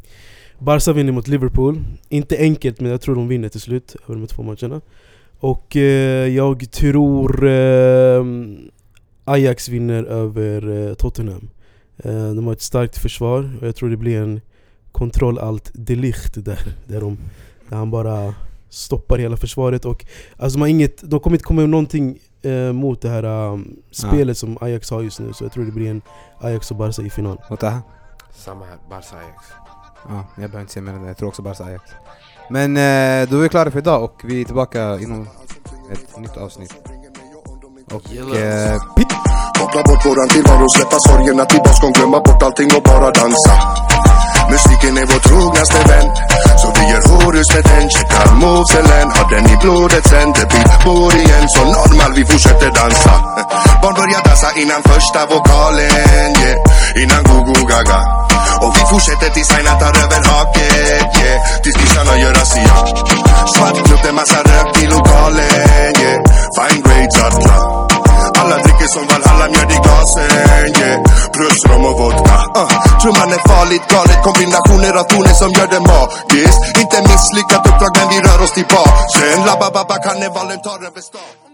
Barca vinner mot Liverpool. Inte enkelt, men jag tror de vinner till slut över de två matcherna. Och eh, jag tror ehm, Ajax vinner över eh, Tottenham. Eh, de har ett starkt försvar och jag tror det blir en kontroll allt delicht där. Där, de, där han bara stoppar hela försvaret. Och, alltså de, har inget, de kommer inte komma med någonting eh, mot det här um, spelet som Ajax har just nu. Så jag tror det blir en Ajax och Barca i final. Och Taha? Samma här, Barca Ajax Ja, jag behöver inte säga mer än det. Jag tror också Barca Ajax. Men eh, då är vi klara för idag och vi är tillbaka inom ett nytt avsnitt. Och eh, pitt! Koppla bort våran tillvaro, släppa sorgerna till baskon, glömma bort allting och bara dansa. Musiken är vår trognaste vän, så vi gör horus med den. Checkar movesen, har den i blodet sen. Det blir bor igen, så normal vi fortsätter dansa. [laughs] Barn börjar dansa innan första vokalen, yeah. Innan go-go gaga. Och vi fortsätter tills Aina tar över haket, yeah. Tills nissarna gör razzia. Svart klubb, det massa rök i lokalen, yeah. Fine grades, alla. Alla dricker som Valhalla, mjöd i glasen, yeah. Plus rom och vodka, uh. Trumman är farligt galet, kombinationer av toner som gör det magiskt. Inte misslyckat uppdrag men vi rör oss tillbaka. Sen la ba karnevalen tar över stan.